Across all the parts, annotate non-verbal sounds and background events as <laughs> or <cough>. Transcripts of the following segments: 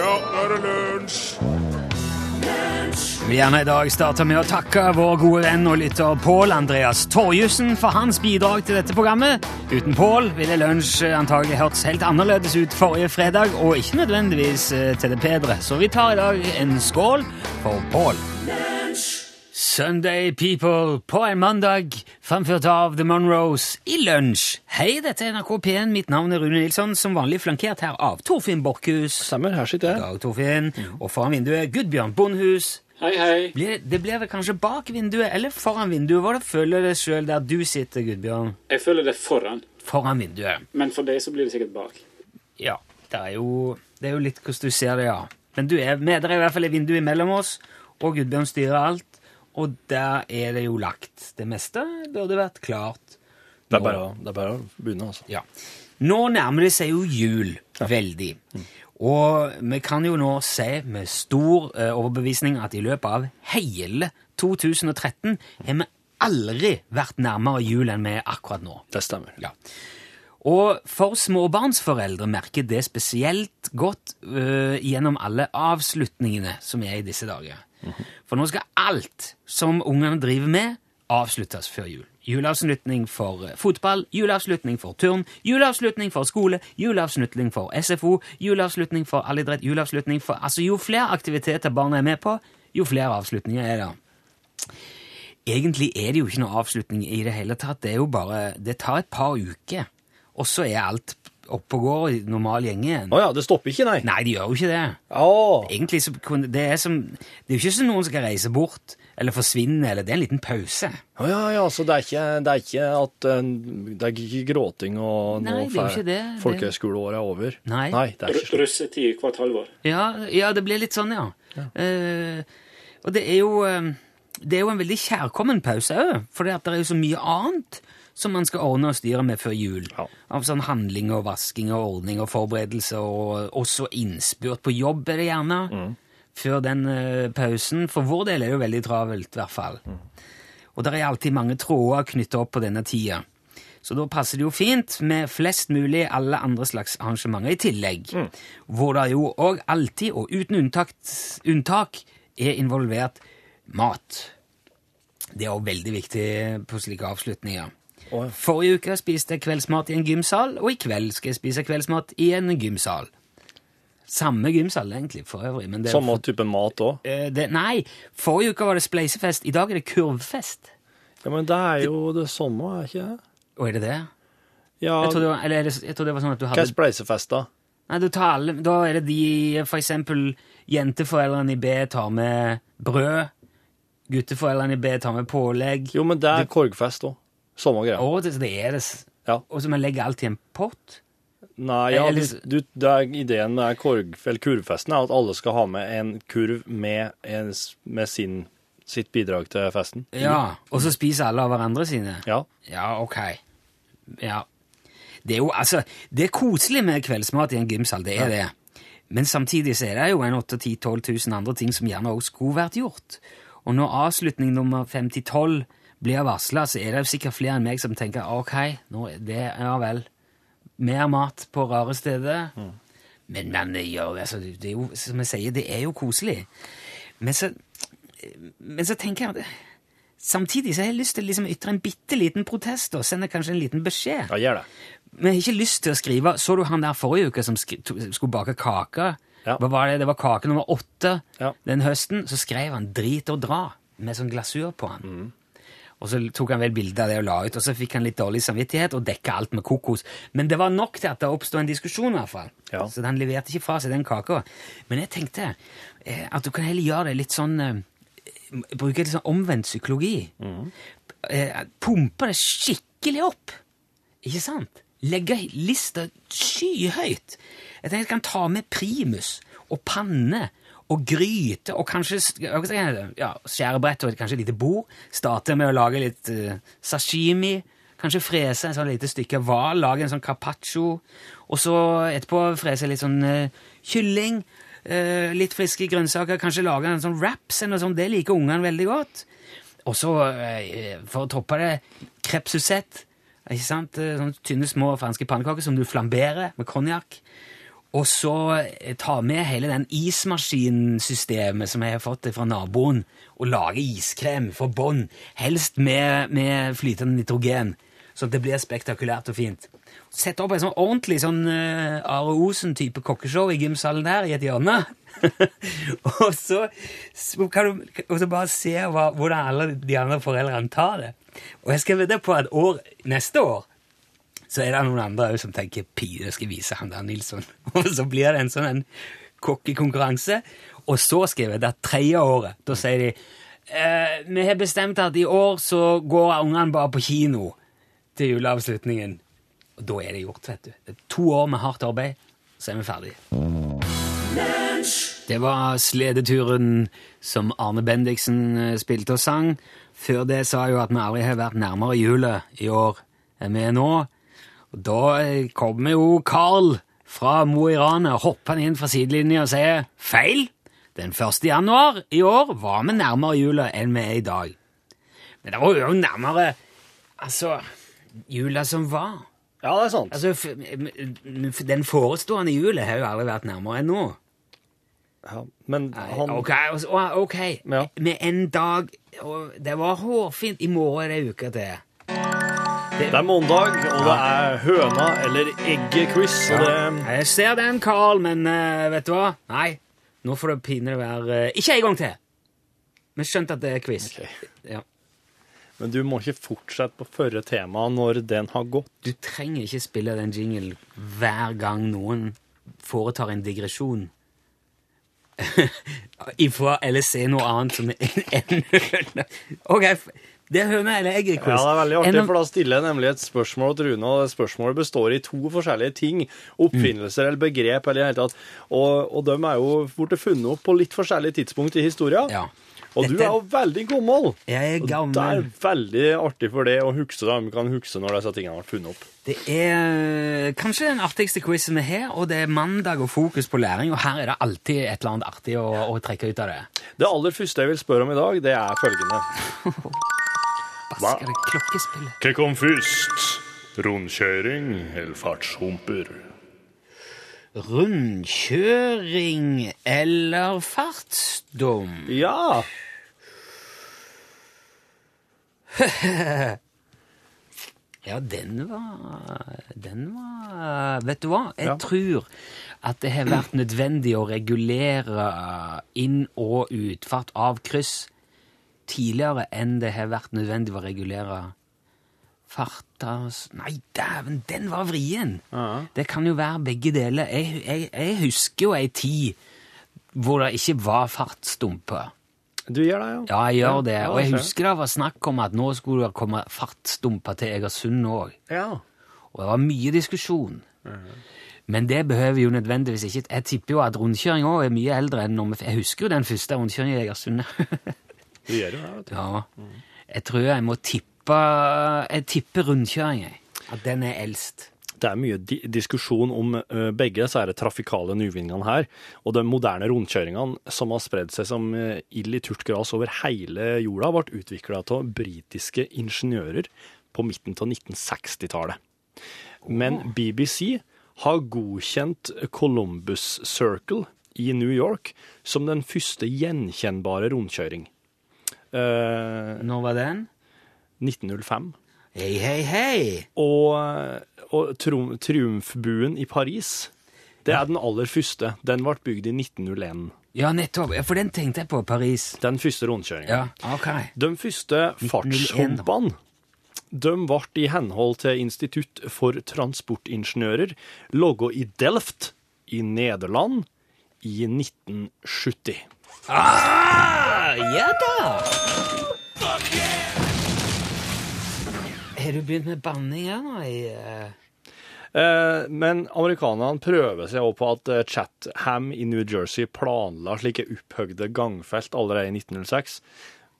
Ja, nå er det lunsj! Vi gjerne i dag starter med å takke vår gode venn og lytter Pål Andreas Torjussen for hans bidrag til dette programmet. Uten Pål ville lunsj antagelig hørtes helt annerledes ut forrige fredag, og ikke nødvendigvis eh, til det bedre. Så vi tar i dag en skål for Pål. Sunday People på en mandag, framført av The Monroes i lunsj. Hei, dette er NRK P1. Mitt navn er Rune Nilsson, som vanlig flankert her av Torfinn Borchhus. Stemmer, her sitter jeg. Dag, Torfinn. Og foran vinduet Gudbjørn Bondhus. Hei, hei. Blir, det blir vel kanskje bak vinduet eller foran vinduet? Hva føler du sjøl der du sitter, Gudbjørn? Jeg føler det foran, Foran vinduet. men for deg så blir det sikkert bak. Ja, det er jo, det er jo litt hvordan du ser det, ja. Men du er med, det er i hvert fall et vindu imellom oss, og Gudbjørn styrer alt. Og der er det jo lagt. Det meste burde vært klart. Det er bare, det er bare å begynne, altså. Ja. Nå nærmer det seg jo jul veldig. Og vi kan jo nå se med stor eh, overbevisning at i løpet av hele 2013 har vi aldri vært nærmere jul enn vi er akkurat nå. Det stemmer. Ja. Og for småbarnsforeldre merker det spesielt godt uh, gjennom alle avslutningene som er i disse dager. For nå skal alt som ungene driver med, avsluttes før jul. Juleavslutning for eh, fotball, juleavslutning for turn, juleavslutning for skole, juleavslutning for SFO, juleavslutning for allidrett, juleavslutning for Altså, jo flere aktiviteter barna er med på, jo flere avslutninger er det. Egentlig er det jo ikke noe avslutning i det hele tatt. Det er jo bare Det tar et par uker, og så er alt oppe og går i normal gjenge igjen. Å ja, det stopper ikke, nei. Nei, de gjør jo ikke det. Oh. Egentlig så kunne det er som Det er jo ikke som noen skal reise bort eller forsvinne, eller det er en liten pause. Å ja, ja, så det er ikke, det er ikke at eh, Det er ikke gråting og nå er folkehøyskoleåret er over? Nei. nei det er ikke. Russetid hvert halvår. Ja, ja det blir litt sånn, ja. Eh, og det er jo eh, Det er jo en veldig kjærkommen pause òg, for det er jo så mye annet som man skal ordne og styre med før jul. Ja. Av sånn handling og vasking og ordning og forberedelse, og også innspurt på jobb er det gjerne. Før den uh, pausen. For vår del er det jo veldig travelt, i hvert fall. Og det er alltid mange tråder knytta opp på denne tida. Så da passer det jo fint med flest mulig alle andre slags arrangementer i tillegg. Hvor det jo òg alltid, og uten unntak, unntak, er involvert mat. Det er òg veldig viktig på slike avslutninger. Ja. Forrige uke spiste jeg kveldsmat i en gymsal, og i kveld skal jeg spise kveldsmat i en gymsal. Samme gymsal, egentlig, for øvrig. Men det Samme Samme type mat òg. Eh, nei, forrige uke var det spleisefest. I dag er det kurvfest. Ja, men det er jo det samme, er ikke det? Og er det det? Ja, Jeg trodde, var- eller er det, jeg trodde det var sånn at du hva er spleisefest, da? Nei, du tar alle, Da er det de For eksempel jenteforeldrene i B tar med brød. Gutteforeldrene i B tar med pålegg. Jo, men det er korgfest òg. Samme greia. Og det, det er det. Ja. Og så man legger alt i en pott. Nei, ja, du, du, det er ideen med korg, kurvfesten er at alle skal ha med en kurv med, en, med sin, sitt bidrag til festen. Ja, Og så spiser alle av hverandre sine. Ja. Ja, ok. Ja. Det er jo, altså, det er koselig med kveldsmat i en gymsal, det er det. Men samtidig så er det jo en 8 10 12 000 andre ting som gjerne også skulle vært gjort. Og når avslutning nummer 50-12 blir varsla, så er det sikkert flere enn meg som tenker ok, nå er det, ja vel, mer mat på rare steder. Men, men det, gjør, altså, det er jo, som jeg sier, det er jo koselig. Men så, men så tenker jeg at Samtidig så har jeg lyst til å liksom ytre en bitte liten protest og sende kanskje en liten beskjed. Ja, gjør det. Men jeg har ikke lyst til å skrive Så du han der forrige uke som skulle bake kake? Ja. Hva var det? Det var kake nummer åtte Ja. den høsten. Så skrev han 'drit og dra' med sånn glasur på han. Mm. Og så tok han vel bilde av det og la ut, og så fikk han litt dårlig samvittighet og dekka alt med kokos. Men det var nok til at det oppstod en diskusjon, i hvert fall. Ja. Så han leverte ikke fra seg den kaka. Men jeg tenkte eh, at du kan heller gjøre det litt sånn eh, Bruke litt sånn omvendt psykologi. Eh, pumpe det skikkelig opp. Ikke sant? Legge lista skyhøyt. Jeg tenkte jeg kan ta med primus og panne og gryte og kanskje ja, skjærebrett og kanskje et lite bord. Starte med å lage litt uh, sashimi. Kanskje frese en sånn lite stykke hval, lage en sånn carpaccio. Og så etterpå frese litt sånn uh, kylling. Uh, litt friske grønnsaker. Kanskje lage en sånn wraps eller. Det liker ungene veldig godt. Og så, for å toppe det, krepsusett. Ikke sant? Sånne tynne, små franske pannekaker som du flamberer med konjakk. Og så eh, ta med hele den ismaskinsystemet som jeg har fått fra naboen, og lage iskrem for bånd, helst med, med flytende nitrogen, så at det blir spektakulært og fint. Sette opp en sånn ordentlig sånn uh, Are Osen-type kokkeshow i gymsalen der, i et hjørne. <laughs> og, så kan du og så bare se hva, hvordan alle de andre foreldrene tar det. Og jeg skal vedde på at år, neste år så er det noen andre òg som tenker pi, det skal vise han der Nilsson. <laughs> Og så blir det en sånn en kokkekonkurranse. Og så skriver jeg det tredje året, da sier de eh, vi har bestemt at i år så går ungene bare på kino til juleavslutningen. Og da er det gjort, vet du. Det er to år med hardt arbeid, så er vi ferdige. Det var sledeturen som Arne Bendiksen eh, spilte og sang. Før det sa jeg jo at vi aldri har vært nærmere julet i år enn vi er nå. Og da eh, kommer jo Carl fra Mo i Rana hoppende inn fra sidelinja og sier feil. Den 1. januar i år var vi nærmere jula enn vi er i dag. Men det var jo nærmere altså jula som var. Ja, det er sant. Altså, Den forestående jula har jo aldri vært nærmere enn nå. Ja, men han Ok, altså, ok. Ja. Med en dag og Det var hårfint. I morgen er det uke til. Det er mandag, og det er høna eller egget-quiz. Ja. det... Jeg ser den, Carl, men uh, vet du hva? Nei, nå får det pinlig være uh, Ikke en gang til! Vi skjønte at det er quiz. Okay. Ja. Men du må ikke fortsette på førre tema når den har gått. Du trenger ikke spille den jingle hver gang noen foretar en digresjon. <laughs> Ifra eller se noe annet som en <laughs> høne. <laughs> Ok, det er høne eller egget, Ja, det er veldig artig, for da stiller jeg nemlig et spørsmål til Rune, og det spørsmålet består i to forskjellige ting. Oppfinnelser eller begrep eller i det hele tatt. Og, og de er jo blitt funnet opp på litt forskjellige tidspunkt i historien. Ja. Og du er jo veldig gammel. Jeg er Og gammel. det er veldig artig for det å huske det. Vi kan huske når disse tingene ble funnet opp. Det er kanskje den artigste quizen vi har, og det er mandag og fokus på læring, og her er det alltid et eller annet artig å, å trekke ut av det. Det aller første jeg vil spørre om i dag, det er følgende. <laughs> Hva skal det klokkespillet. Hva kom først? Rundkjøring eller fartshumper? Rundkjøring eller fartsdom? Ja! <laughs> Ja, den var Den var Vet du hva? Jeg Ja. tror at det har vært nødvendig å regulere inn- og utfart av kryss tidligere enn det har vært nødvendig å regulere farta Nei, dæven, den var vrien! Ja. Det kan jo være begge deler. Jeg, jeg, jeg husker jo ei tid hvor det ikke var fartsdumper. Du gjør det, ja? Ja, jeg gjør det. Og jeg husker det var snakk om at nå skulle det komme fartsdumper til Egersund òg. Ja. Og det var mye diskusjon. Men det behøver jo nødvendigvis ikke Jeg tipper jo at rundkjøring òg er mye eldre enn når vi Jeg husker jo den første rundkjøringen i Egersund. <laughs> Du gjør jo det, vet du. ja. Jeg tror jeg må tippe Jeg tipper rundkjøring, jeg. At den er eldst. Det er mye di diskusjon om uh, begge så er det trafikale nyvinningene her, og de moderne rundkjøringene som har spredd seg som uh, ild i turt gras over hele jorda, ble utvikla av britiske ingeniører på midten av 1960-tallet. Men BBC har godkjent Columbus Circle i New York som den første gjenkjennbare rundkjøring. Eh, Når var den? 1905. Hei, hei, hei! Og, og trum- Triumfbuen i Paris, det er den aller første. Den ble bygd i 1901. Ja, nettopp. Ja, For den tenkte jeg på. Paris. Den første rundkjøringen. Ja, okay. De første fartshoppene de ble i henhold til Institutt for transportingeniører laga i Delft i Nederland i 1970. Ah, ja da! Har du begynt med banning her nå? i... eh, Eh, men amerikanerne prøver seg også på at eh, Chatham i New Jersey planla slike opphøgde gangfelt allerede i 1906.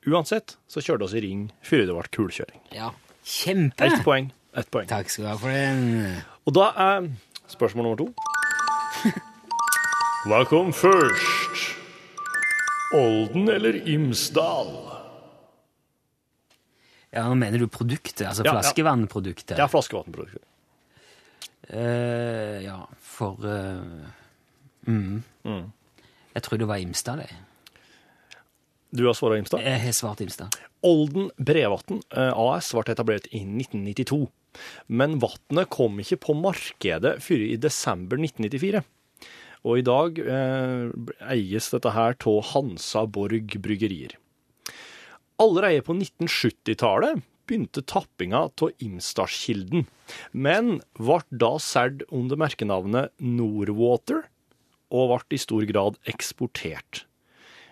Uansett så kjørte oss i ring før det ble kulkjøring. Ja. Kjempe! Ett poeng. Ett poeng. Takk skal du ha for den. Og da er spørsmål nummer to. Hva kom først? Olden eller Imsdal? Ja, Nå mener du produktet, altså Ja, flaskevannproduktet. Ja, flaskevannprodukter. Uh, ja, for eh, Jeg tror det var Imstad, det. Du har svart Imstad? Jeg har svart Imstad. Olden Brevatn eh, AS ble etablert i 1992. Men vannet kom ikke på markedet før i desember 1994. Og i dag eh, eies dette her av Hansa Borg Bryggerier. Allerede på 1970-tallet begynte tappinga av Imstadskilden, men ble da solgt under merkenavnet Norwater, og ble i stor grad eksportert.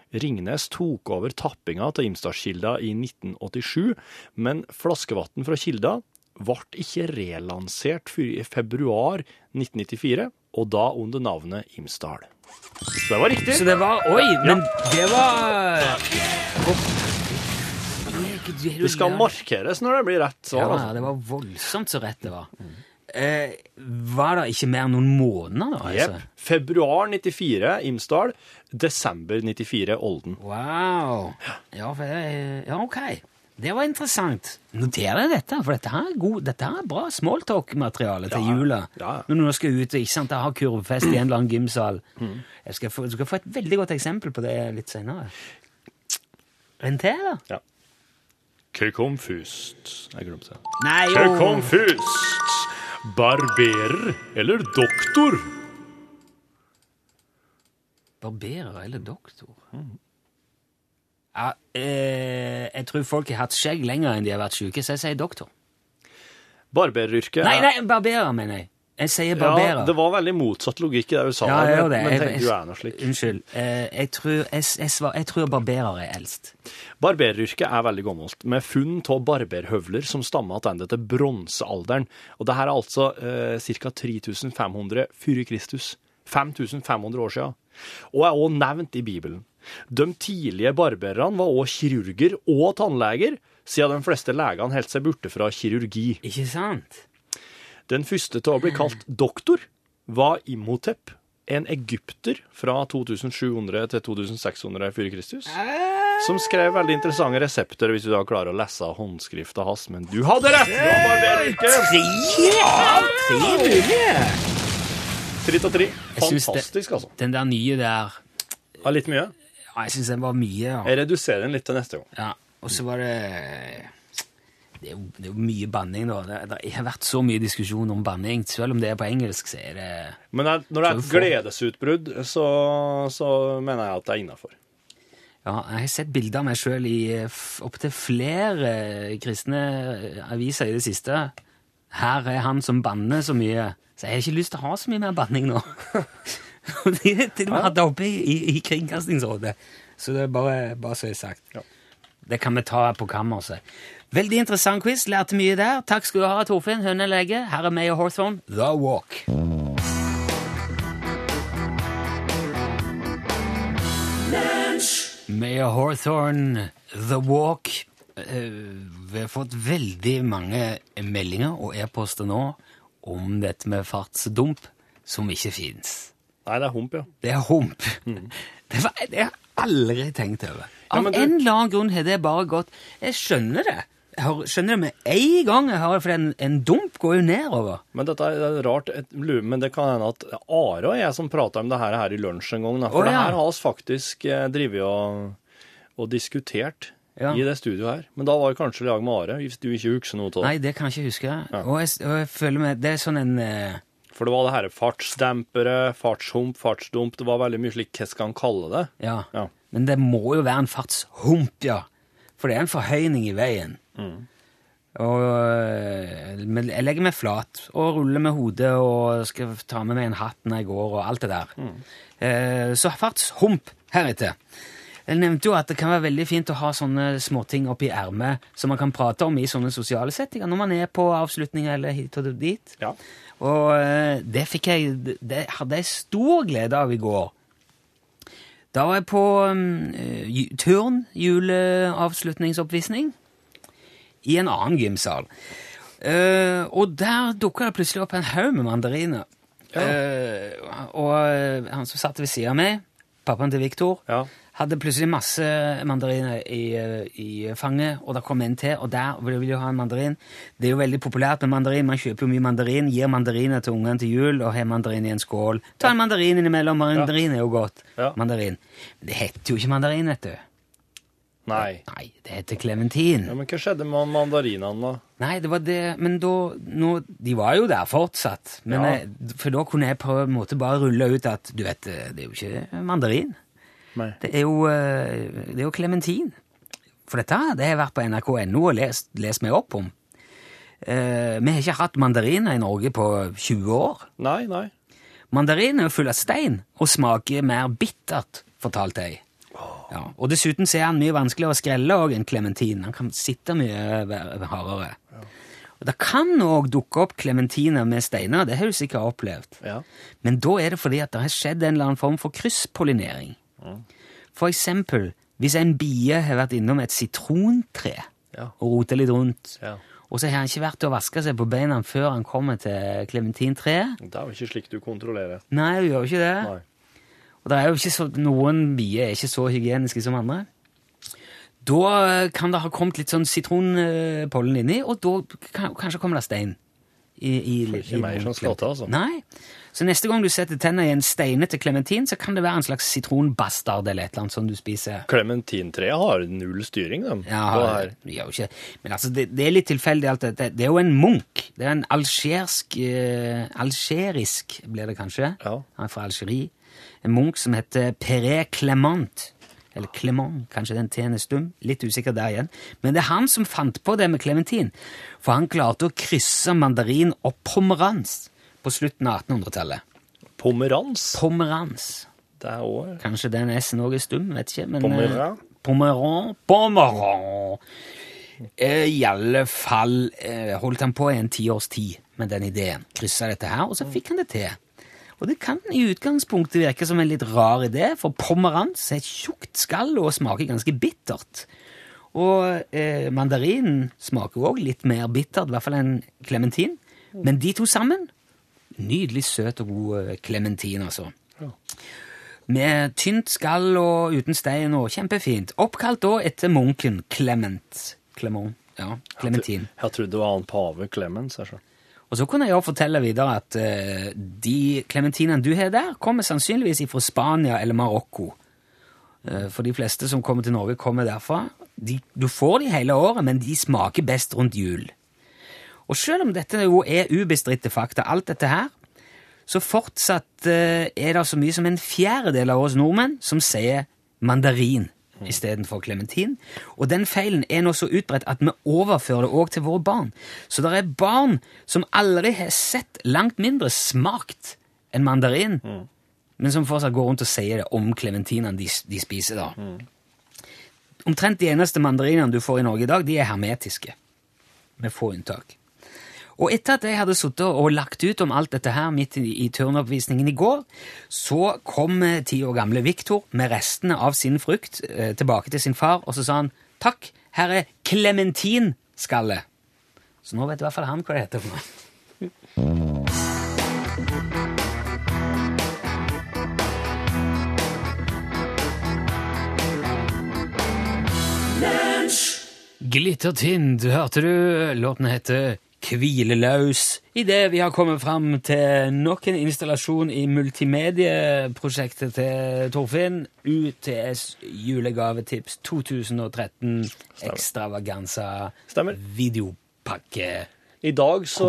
Ringnes tok over tappinga til Imstadskilda i 1987, men flaskevann fra kilda ble ikke relansert før i februar 1994, og da under navnet Imsdal. Så det var riktig. Så det var Oi, men det var Det skal markeres når det blir rett svar. Ja, det var voldsomt så rett det var. Eh, var det ikke mer enn noen måneder, da? Jepp. Altså? Februar 94 Imsdal, desember 94 Olden. Wow. Ja, for det, ja, ok. Det var interessant. Noter deg dette, for dette her er, god, dette her er bra smalltalk-materiale til Ja, jula. ja. Når du nå skal ut og ikke sant, ha kurvfest i en eller annen gymsal. Mm. Jeg skal få, du skal få et veldig godt eksempel på det litt senere. En til, da? Ja. kom? Jeg glemte det. Nei, jo. kom først? Barberer eller doktor? Barberer eller doktor? Ja, eh, jeg tror folk har hatt skjegg lenger enn de har vært syke, så jeg sier doktor. Barberyrket Nei, nei, barberer, mener jeg. Jeg sier barberer. Ja, det var veldig motsatt logikk i det du sa, Ja, jeg gjør men, det. men Jeg- tenk, du er noe slik. Unnskyld. Eh, jeg, tror, jeg, jeg, svar, jeg tror barberer er eldst. Barberyrket er veldig gammelt, med funn av barberhøvler som stammer tilbake til bronsealderen. Og det her er altså eh, ca. 3500 før Kristus. 5500 år siden. Og er også nevnt i Bibelen. De tidlige barbererne var også kirurger og tannleger, siden de fleste legene holdt seg borte fra kirurgi. Ikke sant? Den første til å bli kalt doktor var Imhotep, en egypter fra 2700 til 2600 før Kristus, som skrev veldig interessante resepter hvis du da klarer å lese håndskrifta hans. Men du hadde rett! Mulige! Tre av tre. Jeg synes det- Fantastisk, altså. Den der nye der Ja, litt mye. Jeg syns den var mye. Ja. Jeg reduserer den litt til neste gang. Ja. Og så var det det er, jo, det er jo mye banning, da. Det, det har vært så mye diskusjon om banning. Selv om det er på engelsk, så er det Men når det er et gledesutbrudd, så, så mener jeg at det er innafor. Ja, jeg har sett bilder av meg sjøl i opptil flere eh, kristne eh, aviser i det siste. Her er han som banner så mye. Så jeg har ikke lyst til å ha så mye mer banning nå. <laughs> <laughs> De har til og med hatt oppe i, i, i Kringkastingsrådet. Så det er bare, bare så jeg sagt. Ja. Det kan vi ta på kammerset. Veldig interessant quiz. Lærte mye der. Takk skal du ha, Torfinn Hønelege. Her er Mayor Hawthorne, The Walk. Mayor Hawthorne, The Walk. Eh, Vi har fått veldig mange meldinger og e-poster nå om dette med fartsdump som ikke fins. Nei, det er hump, ja. Det er hump. <laughs> Det, var, det har jeg aldri tenkt over. Av ja, du- en eller annen grunn har det bare gått Jeg skjønner det. Jeg har- skjønner det med en gang jeg har, for en, en dump går jo nedover. Men dette er, det er rart, et, men det kan hende at Are og jeg som prata om det her, her i lunsj en gang. Da, for Å, det her har vi faktisk eh, drevet og, og diskutert Ja. i det studioet her. Men da var det kanskje i lag med Are, hvis du ikke husker noe av det. Nei, det kan jeg ikke huske. Og, jeg, og jeg føler meg Det er sånn en eh, For det var det her fartsdempere, fartshump, fartsdump, det var veldig mye slik, hva skal han kalle det? Ja. Ja. Men det må jo være en fartshump, ja. For det er en forhøyning i veien. Og øh, jeg legger meg flat og ruller med hodet og skal ta med meg en hatt når jeg går, og alt det der. Mm. så fartshump heretter. Jeg nevnte jo at det kan være veldig fint å ha sånne småting oppi ermet som man kan prate om i sånne sosiale settinger når man er på avslutninger eller hit og dit. Ja. Og eh, det fikk jeg Det hadde jeg stor glede av i går. Da var jeg på um, turn, juleavslutningsoppvisning, i en annen gymsal. Uh, og der dukka det plutselig opp en haug med mandariner. Eh, og eh, han som satt ved siden av meg, pappaen til Viktor, Ja. Hadde plutselig masse mandariner i, eh, i fanget, og det kom en til, og der ville vil jo ha en mandarin. Det er jo veldig populært med mandarin, man kjøper jo mye mandarin, gir mandariner til ungene til jul, og har mandarin i en skål. Ta en mandarin innimellom, mandarin er jo godt. Ja. Mandarin. Det heter jo ikke mandarin, vet du. Nei. Nei, det heter klementin. Ja, men hva skjedde med mandarinene, da? Nei, det var det, men da nå, De var jo der fortsatt. Men Ja. jeg, for da kunne jeg på en måte bare rulle ut at du vet, det er jo ikke mandarin. Nei. Det er jo eh, det er jo klementin. For dette det har jeg vært på nrk.no og lest, lest meg opp om. Eh, vi har ikke hatt mandariner i Norge på 20 år. Nei, nei. Mandariner er full av stein og smaker mer bittert, fortalte jeg. Ja, og dessuten er han mye vanskeligere å skrelle enn klementin. Han kan sitte mye hardere. Og Det kan òg dukke opp klementiner med steiner, det har du sikkert opplevd. Ja. Men da er det fordi at det har skjedd en eller annen form for krysspollinering. For eksempel hvis en bie har vært innom et sitrontre Ja. og rotet litt rundt, Ja. og så har han ikke vært og vaska seg på beina før han kommer til klementintreet Det er jo ikke slik du kontrollerer. Nei, du gjør jo ikke det. Nei. Og det er jo ikke så, noen bier er ikke så hygieniske som andre. Da eh, kan det ha kommet litt sånn sitronpollen inni, og da kan, kanskje kommer det stein. I, i, Får ikke mer som skal altså. Nei. Så neste gang du setter tenna i en steinete klementin, så kan det være en slags sitronbastard eller et eller annet som du spiser. Klementintreet har null styring, de. Ja, det gjør jo ikke Men altså, det, det er litt tilfeldig alt dette. Det er jo en munk. Det er en algersk eh, Algerisk, blir det kanskje? Ja. Han er fra Algerie. En munk som heter Peré Clement. Eller Clement, kanskje den T-en er stum. Litt usikker der igjen. Men det er han som fant på det med klementin. For han klarte å krysse mandarin og pomerans på slutten av 1800-tallet. Pomerans. Pomerans. Det er også... Kanskje den S-en òg er stum, vet ikke. Men, Pomeran? eh, Pomeran. Pomeran. Eh, I alle fall eh, holdt han på i en tiårs tid med den ideen. Kryssa dette her, og så fikk han det til. Og det kan i utgangspunktet virke som en litt rar idé, for pomerans er et tjukt skall og smaker ganske bittert. Og eh, mandarinen smaker òg litt mer bittert, i hvert fall enn klementin. Men de to sammen Nydelig søt og god klementin, altså. Med tynt skall og uten stein og kjempefint. Oppkalt da etter munken Clement. Clement, ja, Clementin. Jeg trodde det var han pave Clemens. Altså. Og så kunne jeg også fortelle videre at eh, de klementinene du har der, kommer sannsynligvis fra Spania eller Marokko. Eh, for de fleste som kommer til Norge, kommer derfra. De, du får de hele året, men de smaker best rundt jul. Og selv om dette jo er ubestridte fakta, alt dette her, så fortsatt eh, er det så mye som en fjerdedel av oss nordmenn som sier mandarin istedenfor klementin. Og den feilen er nå så utbredt at vi overfører det òg til våre barn. Så det er barn som aldri har sett, langt mindre smakt, enn mandarin, men som fortsatt går rundt og sier det om klementinene de, de spiser. da. Omtrent de eneste mandarinene du får i Norge i dag, de er hermetiske. Med få unntak. Og etter at jeg hadde sittet og lagt ut om alt dette her midt i, i turnoppvisningen i går, så kom eh, ti år gamle Viktor med restene av sin frukt eh, tilbake til sin far, og så sa han takk, her er klementinskallet. Så nå vet i hvert fall han hva det heter for noe. Glittertind, hørte du? Låten heter Hvileløs. Idet vi har kommet fram til nok en installasjon i multimedieprosjektet til Torfinn. UTS julegavetips 2013 ekstravaganza videopakke. I dag så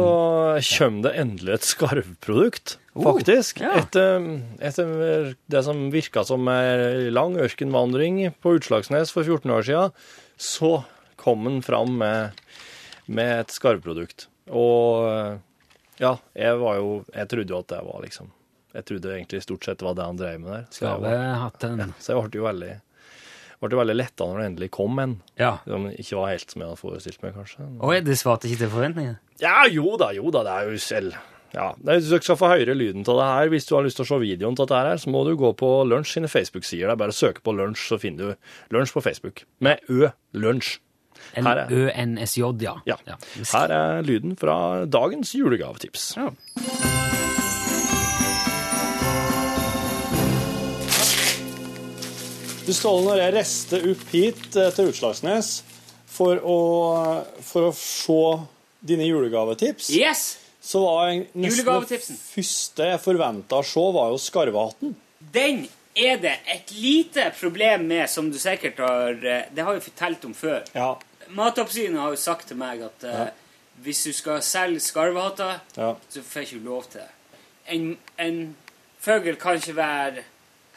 kommer det endelig et skarvprodukt, Oh, faktisk. ja. Etter, etter det som virka som ei lang ørkenvandring på Utslagsnes for 14 år siden, så kom den fram med, med et skarvprodukt. Og ja, jeg var jo Jeg trodde jo at det var liksom Jeg trodde egentlig stort sett det var det han drev med der. Så jeg, var, ja, så jeg ble jo veldig ble veldig letta når det endelig kom en. Ja. Som ikke var helt som jeg hadde forestilt meg, kanskje. Oi, det svarte ikke til forventningene. Ja, jo da, jo da, det er jo selv. Ja, Hvis du skal få høre lyden av det her, hvis du har lyst til å se videoen av dette her, så må du gå på Lunsj sine Facebook-sider. Er bare søke på Lunsj, så finner du Lunsj på Facebook. Med Ø. Lunsj. L-Ø-N-S-J, ja. Ja. ja. Her er lyden fra dagens julegavetips. Ja. Du Ståle, når jeg reiste opp hit eh, til Utslagsnes for å, for å se dine julegavetips, Yes! så var jeg nesten det første jeg forventa å se, var jo skarvehatten. Den er det et lite problem med, som du sikkert har eh, Det har vi fortalt om før. Ja. Matoppsynet har jo sagt til meg at eh, hvis du skal selge skarvehatter, ja. så får ikke lov til det. En, en fugl kan ikke være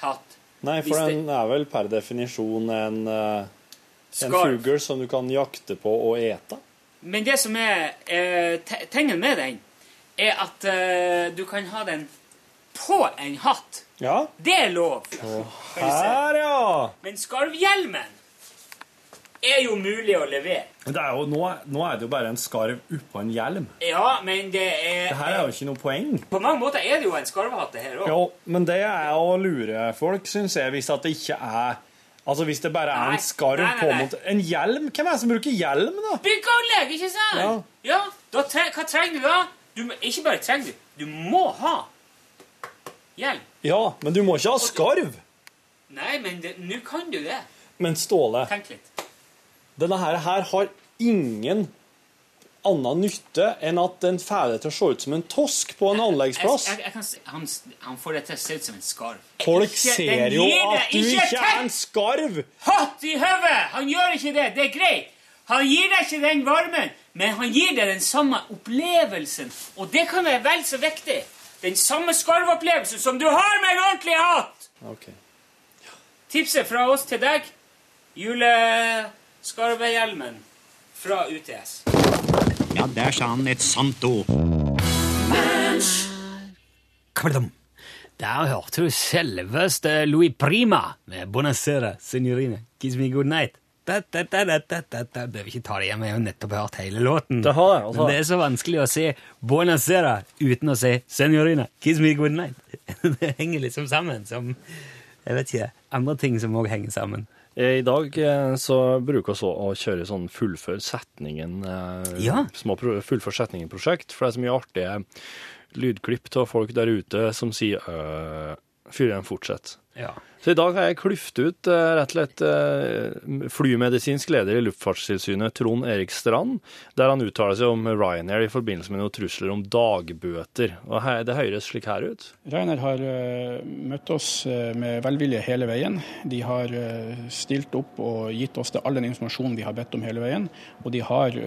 hatt. Nei, Hvis for det- den er vel per definisjon en, eh, en Skarv. fugl som du kan jakte på og ete. Men det som er eh, te- tingen med den, er at eh, du kan ha den på en hatt. Ja. Det er lov. Her, ja! Men skarvhjelmen er jo mulig å levere. Det er jo, nå, nå er det jo bare en skarv oppå en hjelm. Ja, men det er Det her er jo ikke noe poeng. På mange måter er det jo en skarvehatt, det her òg. Jo, men det er å lure folk, syns jeg, hvis at det ikke er Altså hvis det bare er Nei, en skarv nei, nei, på mot En hjelm? Hvem er det som bruker hjelm, da? Byggeanlegg, ikke sant? Ja. ja da tre hva trenger du da? Du, ikke bare trenger du, du må ha hjelm. Ja, men du må ikke ha skarv. Nei, men nå kan du det. Men Ståle, Tenk litt. Denne her, her har ingen annen nytte enn at den får det til å se ut som en tosk på en anleggsplass. Jeg, jeg, jeg han, han får det til å se ut som en skarv. Folk Ikke- ser jo at du ikke er en skarv! Hatt i hodet! Han gjør ikke det. Det er greit. Han gir deg ikke den varmen, men han gir deg den samme opplevelsen. Og det kan være vel så viktig. Den samme skarvopplevelsen som du har med en ordentlig hatt! Okay. Tipset fra oss til deg juleskarvehjelmen fra UTS. Ja, der sa han et sant ord. Kvadum. Der hørte du selveste Louis Prima med Bonacera, signorine. Kiss me good night. Da, da, da, da, da, da, da. Bør vi ikke ta det igjen, jeg har jo nettopp hørt hele låten. Det har jeg, altså. Men det er så vanskelig å si Bonacera uten å si Signorina, kiss me good night. <laughs> det henger liksom sammen som Jeg vet ikke. Andre ting som òg henger sammen. I dag eh, så bruker vi å kjøre sånn fullfør setningen eh, Ja. små fullfør setningen-prosjekt, for det er så mye artige lydklipp av folk der ute som sier øh, før de fortsetter. Ja. Så i dag har jeg klyftet ut eh, rett og slett eh, flymedisinsk leder i Luftfartstilsynet, Trond Erik Strand, der han uttaler seg om Ryanair i forbindelse med noen trusler om dagbøter. Og her, det høres slik her ut. Ryanair har eh, møtt oss med velvilje hele veien. De har stilt opp og gitt oss det, all den informasjonen vi har bedt om hele veien. Og de har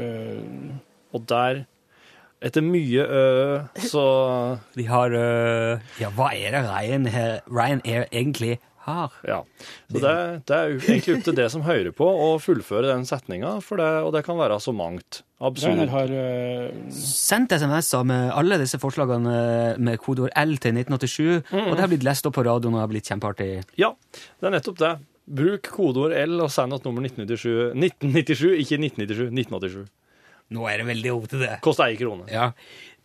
Og der, etter mye ø, så De har ø, Ja, hva er det Ryanair, Ryanair egentlig har? Ja. Så det, det er egentlig opp til det som hører på, å fullføre den setninga, og det kan være så mangt. Ryanair Absolutt. har eh, sendt SMS-er med alle disse forslagene med kodeord L til 1987, og det har blitt lest opp på radioen og har blitt kjempeartig. Ja, det er nettopp det. Bruk kodeord L og send oss nummer 1997. 1997, ikke 1997. 1987. Nå er det veldig opp til det. Koster ei krone. Ja.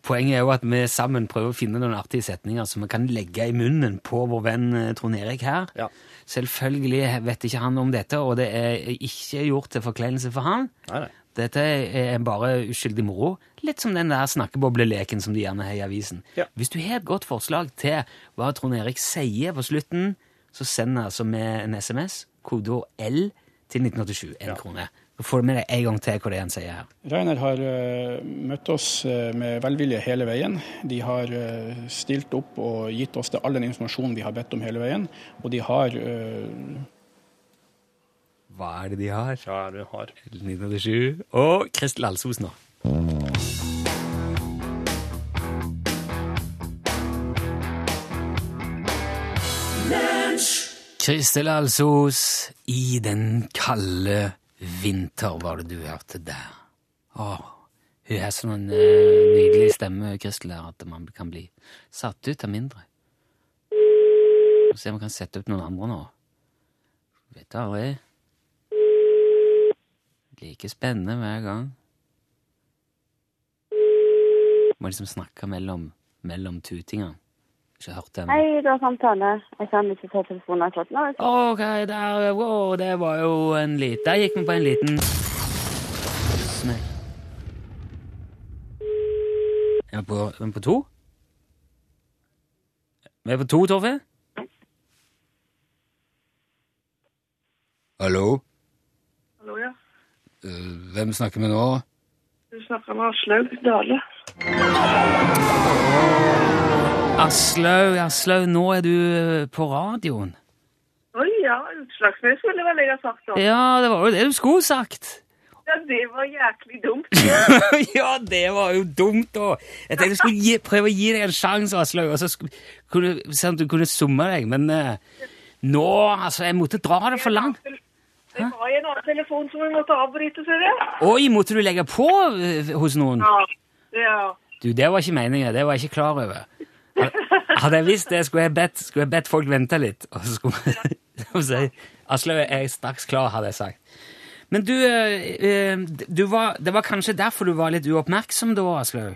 Poenget er jo at vi sammen prøver å finne noen artige setninger som vi kan legge i munnen på vår venn eh, Trond Erik her. Ja. Selvfølgelig vet ikke han om dette, og det er ikke gjort til forkleinelse for han. Nei, nei. Dette er bare uskyldig moro. Litt som den der snakkebobleleken som de gjerne har i avisen. Ja. Hvis du har et godt forslag til hva Trond Erik sier på slutten, så send altså med en SMS, kodeord L til 1987, en krone. Så får du med deg en gang til hva det er han sier her. Reiner har eh, møtt oss eh, med velvilje hele veien. De har eh, stilt opp og gitt oss det, all den informasjonen vi har bedt om hele veien. Og de har Hva er det de har? Ja, de har. 1987 og Kristel Alsos nå. Kristel Alsos i den kalde vinter, var det du hørte der. Å, hun har sånn eh, nydelig stemme, Kristel, at man kan bli satt ut av mindre. Skal Se om vi kan sette opp noen andre nå. Vet du aldri. Like spennende hver gang. Må liksom snakke mellom, mellom tutingene. Ikke hørt den. Hei, det var samtale. Jeg kan ikke ta telefonen akkurat nå. Ok, der, wow, det var jo en liten Der gikk vi på en liten smell. Er vi på, er vi på to? Vi er på to, Torfinn? Hallo? Hallo, ja. Eh, Hvem snakker vi nå? Du snakker med Aslaug Dale. Aslaug, Aslaug, nå er du eh, på radioen. Oi, ja. Utslagsnes skulle vel jeg ha sagt da. Ja, det var jo det du skulle sagt. Ja, det var jæklig dumt. <laughs> ja, det var jo dumt, da. Jeg tenkte jeg skulle gi, prøve å gi deg en sjanse, Aslaug, og så kunne, se om du kunne summe deg, men uh, nå, altså, jeg måtte dra det for langt. Det var en annen telefon som vi måtte avbryte, ser jeg. Oi, måtte du legge på eh, hos noen? Ja. ja. Du, det var ikke meningen, det var jeg ikke klar over. Hadde jeg visst det, skulle jeg bedt, skulle jeg bedt folk vente litt, og så skulle man <laughs> si, Aslaug er straks klar, hadde jeg sagt. Men du, eh, eh, du var, det var kanskje derfor du var litt uoppmerksom da, Aslaug?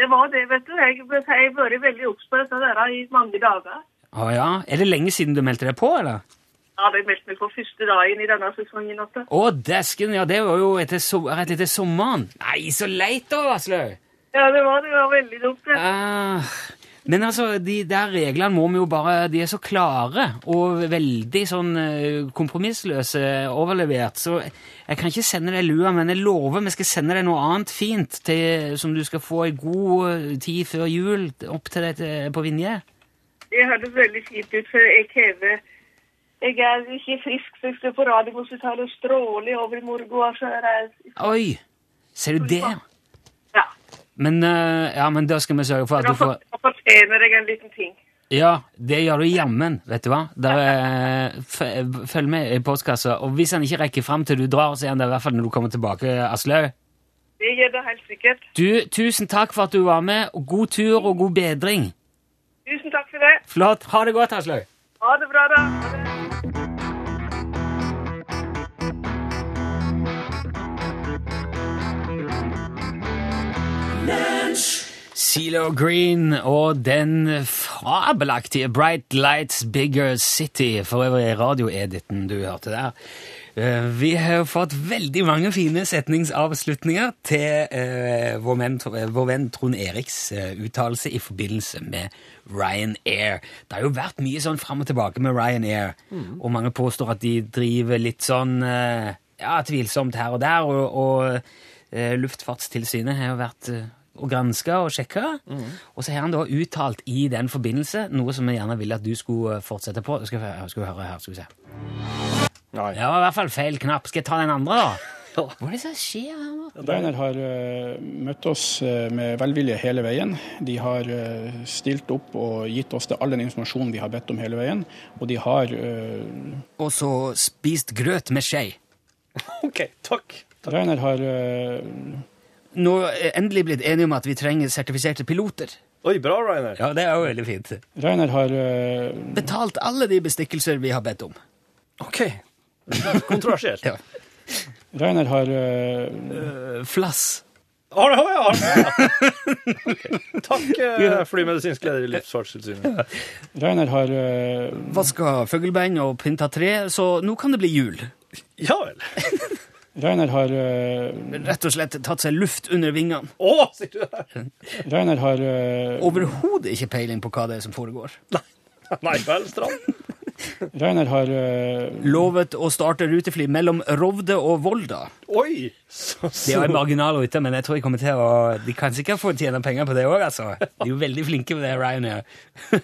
Det var det, vet du. Jeg jeg har vært veldig obs på dette der i mange dager. Å ja, er det lenge siden du meldte deg på, eller? Ja, det meldte meg på første dagen i denne sesongen. Også. Å, desken, ja, det var jo etter, so rett etter sommeren. Nei, så leit da, Aslaug! Ja, det var, det var veldig dumt. det. Ah, men altså, de der reglene må vi jo bare De er så klare og veldig sånn eh, kompromissløse overlevert, så jeg kan ikke sende deg lua, men jeg lover vi skal sende deg noe annet fint til, som du skal få i god eh, tid før jul opp til deg på Vinje. Det høres veldig fint ut, for jeg hever Jeg er ikke frisk, så jeg skal på Radiumhospitalet og stråle over i morgen. Oi! Ser du det? Men, eh, ja, men da skal vi sørge for at du får da fortjener deg en liten ting. Ja, det gjør du jammen, vet du hva. Der, eh, følg med i postkassa, og hvis han ikke rekker fram til du drar, så er han der i hvert fall når du kommer tilbake, Aslaug. Det gjør det helt sikkert. Du, tusen takk for at du var med, og god tur og god bedring. Tusen takk for det. Flott. Ha det godt, Aslaug. Ha det bra, da. Ha det. CeeLo Green og den fabelaktige Bright Lights Bigger City, for øvrig radioediten du hørte der. Eh, Vi har fått veldig mange fine setningsavslutninger til eh, vår, venn, vår venn Trond Eriks eh, uttalelse i forbindelse med Ryanair. Det har jo vært mye sånn fram og tilbake med Ryanair, og mange påstår at de driver litt sånn eh, ja, tvilsomt her og der, og, og eh, Luftfartstilsynet har jo vært eh, og granska og sjekka. Og så har han da uttalt i den forbindelse noe som jeg gjerne ville at du skulle eh, fortsette på. Skal vi, skal vi høre her, skal vi se. Nei. var i hvert fall feil knapp. Skal jeg ta den andre, da? <laughs> Hva er det som skjer her nå? Ryanair har uh, møtt oss uh, med velvilje hele veien. De har uh, stilt opp og gitt oss det, all den informasjonen vi har bedt om hele veien. Og de har Og så spist grøt med skje. <laughs> OK, takk. Reiner har Nå endelig blitt enige om at vi trenger sertifiserte piloter. Oi, bra, Rainer. Ja, det er jo veldig fint. Rainer har eh, Betalt alle de bestikkelser vi har bedt om. OK. Kontroversielt. <laughs> Ja. Rainer har Eh, Flass. Har det, ja, ja. okay. Takk, eh, flymedisinsk leder i Luftfartstilsynet. Rainer har eh, Vaska føggelbein og pynta tre, så nå kan det bli jul. Ja vel. <laughs> Ryanair har uh, Rett og slett tatt seg luft under vingene. Å, sier du det? Reiner har uh, Overhodet ikke peiling på hva det er som foregår. Nei Nei vel, Strand. Reiner har uh, Lovet å starte rutefly mellom Rovde og Volda. Oi! Så, Det er en marginal rute, men jeg tror jeg kommer til å De kan sikkert få tjene penger på det òg, altså. De er jo veldig flinke med det, Ryanair.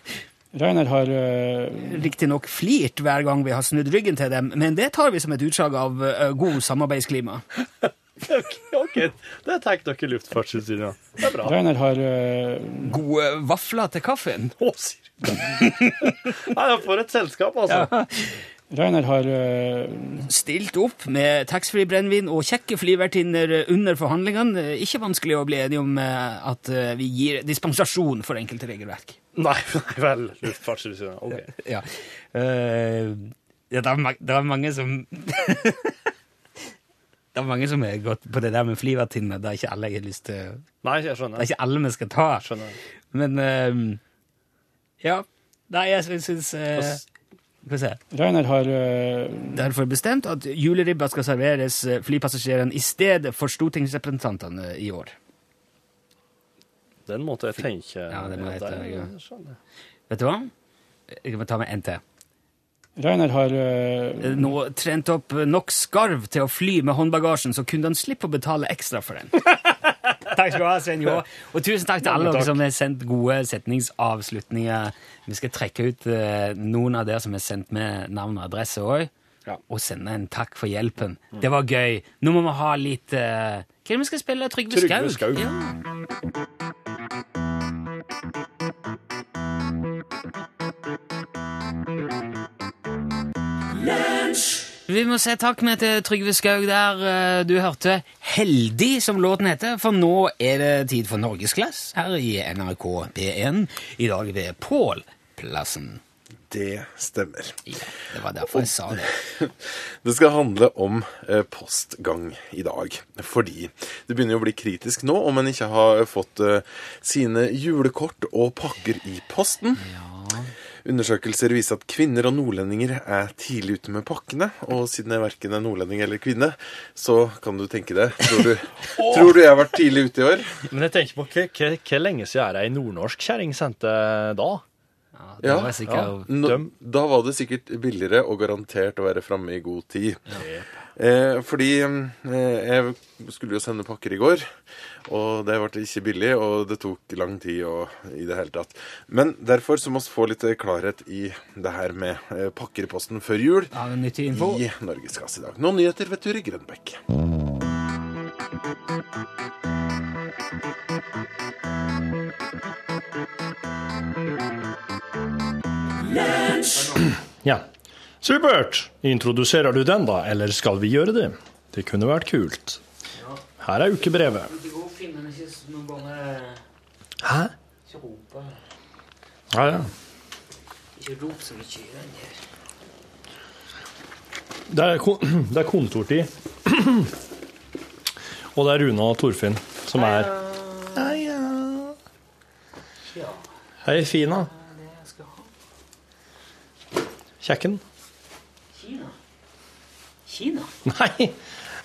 Ryanair har uh, Riktignok flirt hver gang vi har snudd ryggen til dem, men det tar vi som et utslag av uh, god samarbeidsklima. <laughs> ok. Det tenker dere i Luftfartstilsynet. Det er bra. Ryanair har uh, Gode vafler til kaffen. Å, sier du. Nei, for et selskap, altså. Ryanair har uh... Stilt opp med taxfree-brennevin og kjekke flyvertinner under forhandlingene. Ikke vanskelig å bli enige om at vi gir dispensasjon for enkelte regelverk. <laughs> Nei, nei vel, Luftfartstilsynet. Ok. <laughs> Ja. Eh, ja, det, er ma det er mange som <laughs> Det er mange som har gått på det der med flyvertinner. Det er ikke alle jeg har lyst til Nei, jeg Det skjønner. er ikke alle vi skal ta. skjønner. Men eh, Ja. Nei, jeg syns uh, Skal vi se. Reiner har eh, Derfor bestemt at juleribba skal serveres eh, flypassasjerene i stedet for stortingsrepresentantene i år. Den måtte jeg tenke. Ja, det må jeg der, tenke, ja. Vet du hva? Jeg må ta med en til. Rainer har uh... nå trent opp nok skarv til å fly med håndbagasjen, så kunne han slippe å betale ekstra for den. <laughs> takk skal du ha, Senor. Og tusen takk til alle dere som har sendt gode setningsavslutninger. Vi skal trekke ut uh, noen av dere som har sendt med navn og adresse òg, Ja. og sende en takk for hjelpen. Det var gøy. Nå må vi ha litt uh, Hva er det vi skal spille? Trygve Trygve Skaug? Skaug. Ja. Vi må si takk med til Trygve Skaug der eh, du hørte 'Heldig', som låten heter, for nå er det tid for norgesglass her i NRK P1. I dag ved Pålplassen. Det stemmer. Ja, det var derfor jeg sa det. <laughs> Det skal handle om eh, postgang i dag. Fordi det begynner å bli kritisk nå om en ikke har fått eh, sine julekort og pakker i posten. Undersøkelser viser at kvinner og nordlendinger er tidlig ute med pakkene. Og siden jeg verken er nordlending eller kvinne, så kan du tenke deg Tror du, <laughs> tror du jeg har vært tidlig ute i år? Men jeg tenker på hvor lenge siden er det ei nordnorsk kjerring sendte da? Ja, det var sikkert Nå, da var det sikkert billigere og garantert å være framme i god tid. Eh, fordi eh, jeg skulle jo sende pakker i går, og det ble ikke billig, og det tok lang tid og, i det hele tatt. Men derfor så må vi få litt klarhet i det her med eh, pakker i posten før jul ja, nyttig info? i Norgeskass i dag. Noen nyheter ved Ture Grønbekk. Ja. Supert! Introduserer du den, da, eller skal vi gjøre det? Det kunne vært kult. Her er ukebrevet. Hæ? Ikke rope. Ja, ja. Ikke rop så mye. Det er, det er kontortid. Og det er Runa og Torfinn som er Heia. Hei, Fina. Kjekken? Kina? Kina? Nei,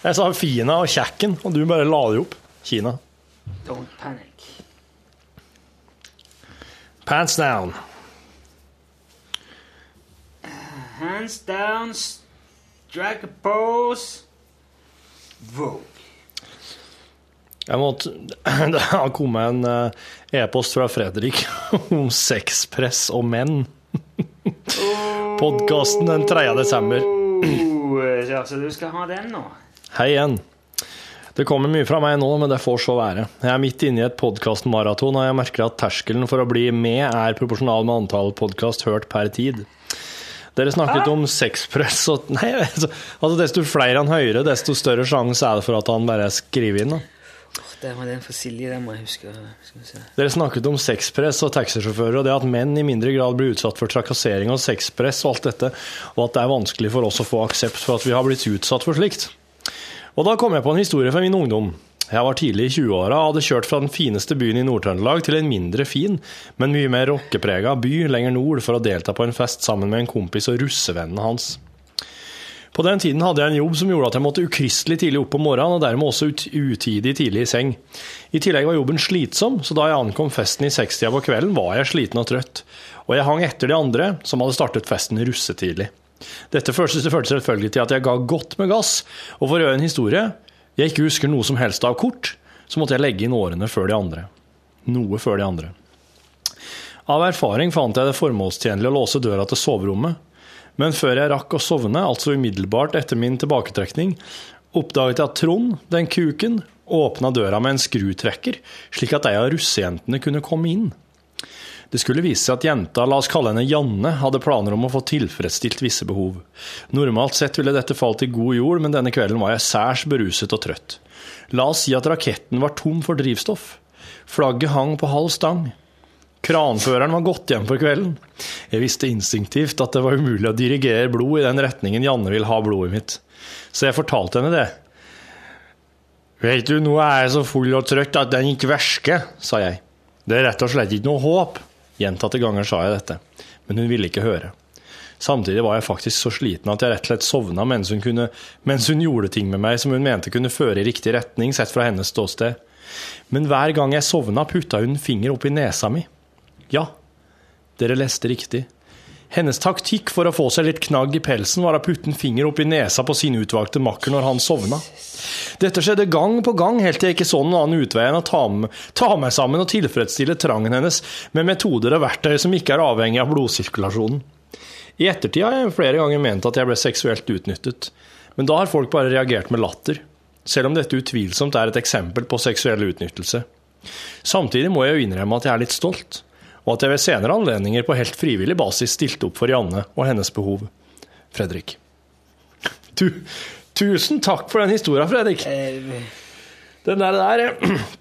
jeg sa Fina og Kjekken, og du bare la det opp. Kina. Don't panic. Pants down. Hands down, strike a pose. Vogue. Jeg måtte, <laughs> det har kommet en eh, e-post fra Fredrik <laughs> om sexpress og menn. <laughs> Podkasten den 3. desember. Oh, ja, så du skal ha den nå? Hei igjen. Det kommer mye fra meg nå, men det får så være. Jeg er midt inne i et podkastmaraton, og jeg merker at terskelen for å bli med er proporsjonal med antall podkast hørt per tid. Dere snakket om sexpress og <laughs> Nei, altså, altså desto flere han hører, desto større sjanse er det for at han bare skriver inn. da. Det var den for Silje, den må jeg huske. Se. Dere snakket om sexpress og taxisjåfører, og det at menn i mindre grad blir utsatt for trakassering og sexpress og alt dette, og at det er vanskelig for oss å få aksept for at vi har blitt utsatt for slikt. Og da kom jeg på en historie fra min ungdom. Jeg var tidlig i 20-åra og hadde kjørt fra den fineste byen i Nord-Trøndelag til en mindre fin, men mye mer rockeprega by lenger nord for å delta på en fest sammen med en kompis og russevennene hans. På den tiden hadde jeg en jobb som gjorde at jeg måtte ukristelig tidlig opp om morgenen, og dermed også ut utidig tidlig i seng. I tillegg var jobben slitsom, så da jeg ankom festen i sekstida på kvelden, var jeg sliten og trøtt. Og jeg hang etter de andre, som hadde startet festen russetidlig. Dette førte selvfølgelig til at jeg ga godt med gass, og for å gjøre en historie jeg ikke husker noe som helst av kort, så måtte jeg legge inn årene før de andre. Noe før de andre. Av erfaring fant jeg det formålstjenlig å låse døra til soverommet, men før jeg rakk å sovne, altså umiddelbart etter min tilbaketrekning, oppdaget jeg at Trond, den kuken, åpna døra med en skrutrekker, slik at ei av russejentene kunne komme inn. Det skulle vise seg at jenta, la oss kalle henne Janne, hadde planer om å få tilfredsstilt visse behov. Normalt sett ville dette falt i god jord, men denne kvelden var jeg særs beruset og trøtt. La oss si at raketten var tom for drivstoff. Flagget hang på halv stang. Kranføreren var gått hjem for kvelden. Jeg visste instinktivt at det var umulig å dirigere blod i den retningen Janne vil ha blodet mitt, så jeg fortalte henne det. Vet du, nå er jeg så full og trøtt at den ikke versker, sa jeg. Det er rett og slett ikke noe håp. Gjentatte ganger sa jeg dette, men hun ville ikke høre. Samtidig var jeg faktisk så sliten at jeg rett og slett sovna mens hun, kunne, mens hun gjorde ting med meg som hun mente kunne føre i riktig retning, sett fra hennes ståsted. Men hver gang jeg sovna, putta hun finger opp i nesa mi. Ja, dere leste riktig. Hennes taktikk for å få seg litt knagg i pelsen var å putte en finger opp i nesa på sin utvalgte makker når han sovna. Dette skjedde gang på gang, helt til jeg ikke så noen annen utvei enn å ta, med, ta meg sammen og tilfredsstille trangen hennes med metoder og verktøy som ikke er avhengig av blodsirkulasjonen. I ettertid har jeg flere ganger ment at jeg ble seksuelt utnyttet, men da har folk bare reagert med latter, selv om dette utvilsomt er et eksempel på seksuell utnyttelse. Samtidig må jeg jo innrømme at jeg er litt stolt, og at jeg ved senere anledninger på helt frivillig basis stilte opp for Janne og hennes behov. Fredrik. Du, tusen takk for den historien, Fredrik. Den der, der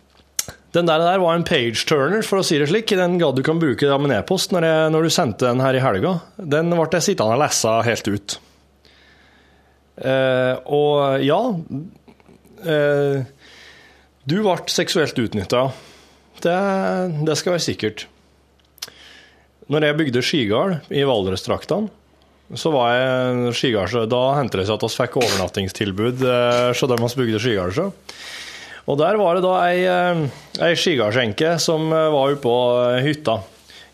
<clears throat> den der, der var en page-turner, for å si det slik. Den gadd du kan bruke av min e-post når, når du sendte den her i helga. Den ble jeg sittende og lese helt ut. Eh, og ja eh, Du ble seksuelt utnytta. Det, det skal være sikkert. Når jeg bygde skigard i Valdresdraktene, så var jeg skigard, da hendte det seg at vi fikk overnattingstilbud eh, så de vi bygde skigard. Og der var det da ei, eh, ei skigardsjenke som eh, var oppå på hytta.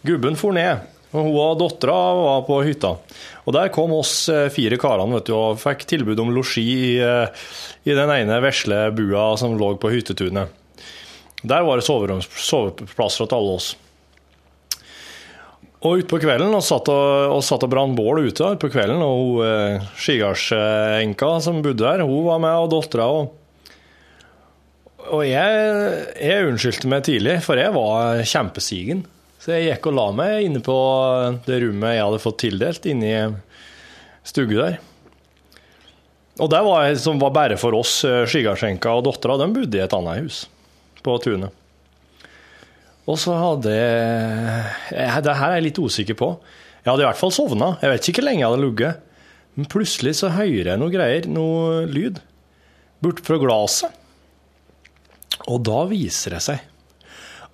Gubben for ned, og hun og dattera var på hytta. Og der kom oss fire karene vet du, og fikk tilbud om losji i, i den ene vesle bua som lå på hyttetunet. Der var det soveplasser til alle oss. Og utpå kvelden, og satt og, og, satt og brant bål ute på kvelden, og hun eh, skigardsenka som bodde der, hun var med, og dattera og og jeg, jeg unnskyldte meg tidlig, for jeg var kjempesigen. Så jeg gikk og la meg inne på det rommet jeg hadde fått tildelt, inne i stugu der. Og det var, som var bare for oss, skigardsenka og dattera, de bodde i et annet hus på tunet. Og så hadde jeg Det her er jeg litt usikker på. Jeg hadde i hvert fall sovna. Jeg vet ikke hvor lenge jeg hadde ligget. Men plutselig så hører jeg noe greier, noe lyd, bort fra glasset. Og da viser det seg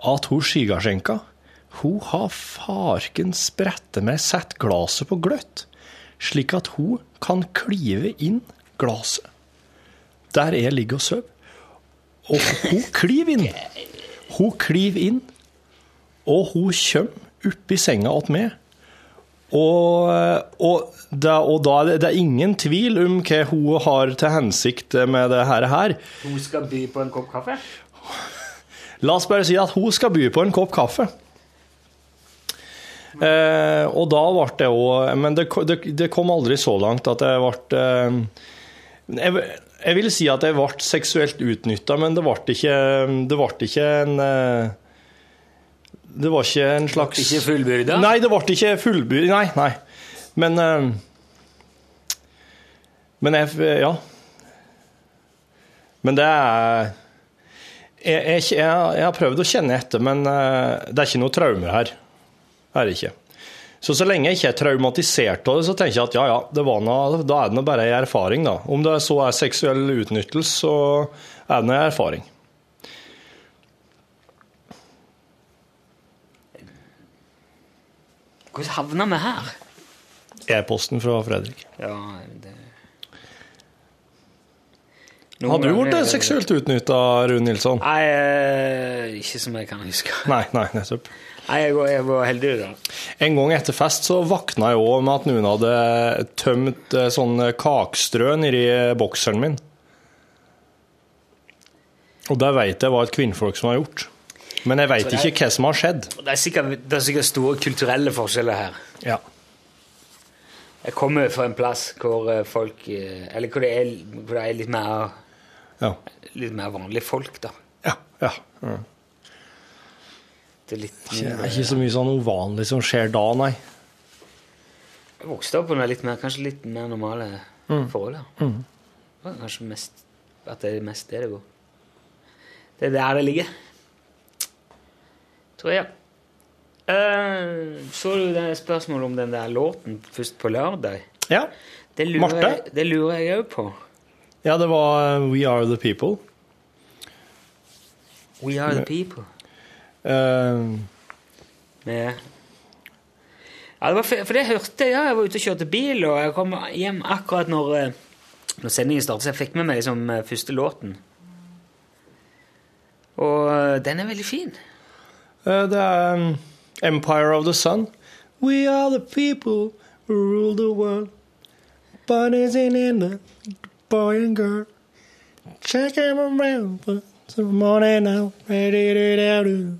at hun skigardskjenka, hun har farken sprette meg sett glaset på gløtt, slik at hun kan klive inn glaset der jeg ligger og sover. Og hun kliver inn. Hun kliver inn, og hun kommer opp i senga til meg. Og, og, da, og da er det, det er ingen tvil om hva hun har til hensikt med det her. Hun skal by på en kopp kaffe? La oss bare si at hun skal by på en kopp kaffe. Eh, og da ble det òg Men det, det, det kom aldri så langt at jeg ble eh, jeg, jeg vil si at jeg ble seksuelt utnytta, men det ble ikke, det ble ikke en eh, Det var ikke en slags Ikke fullbyrda? Nei, det ble ikke fullbyrda. Nei, nei. Men uh, Men jeg Ja. Men det er jeg, jeg, jeg, jeg har prøvd å kjenne etter, men uh, det er ikke noe traumer her. Er det ikke. Så så lenge jeg ikke er traumatisert av det, så tenker jeg at ja, ja, det var noe, da er det nå bare ei erfaring, da. Om det så er seksuell utnyttelse, så er det nå en erfaring. Hvordan havna vi her? E-posten fra Fredrik. Ja, det Har du blitt seksuelt utnytta, Rune Nilsson? Nei, eh, ikke som jeg kan huske. Nei, nei, nettopp. Nei, jeg var, jeg var heldig da. En gang etter fest så vakna jeg òg med at noen hadde tømt eh, sånn kakestrø nedi bokseren min. Og det vet jeg var et kvinnfolk som har gjort. Men jeg veit ikke hva som har skjedd. Det er, sikkert, det er sikkert store kulturelle forskjeller her. Ja. Jeg kommer fra en plass hvor eh, folk eh, Eller hvor det er, hvor det er litt, mer, Ja. litt mer vanlige folk, da. Ja. ja. ja. Det er litt Det er ikke så mye sånn uvanlig som skjer da, nei. Jeg vokste opp under litt mer, kanskje litt mer normale Mm. forhold. Ja. Mm. Kanskje mest at det er mest det det går. Det er der det ligger. Tror jeg. Uh, så du det spørsmålet om den der låten først på lørdag? Ja. Det lurer Marte? Jeg, det lurer jeg òg på. Ja, det var eh, We Are The People. We Are The People. Uh, Med ja, det var for, for det hørte jeg. Ja, jeg var ute og kjørte bil, og jeg kom hjem akkurat når, eh, når sendingen startet, så jeg fikk med meg liksom første låten. Og den er veldig fin. Eh, det er um, Empire of the Sun. We are the people who rule the world. Bunnies in England, boy and girl. Check them around for some money now. Ready to do.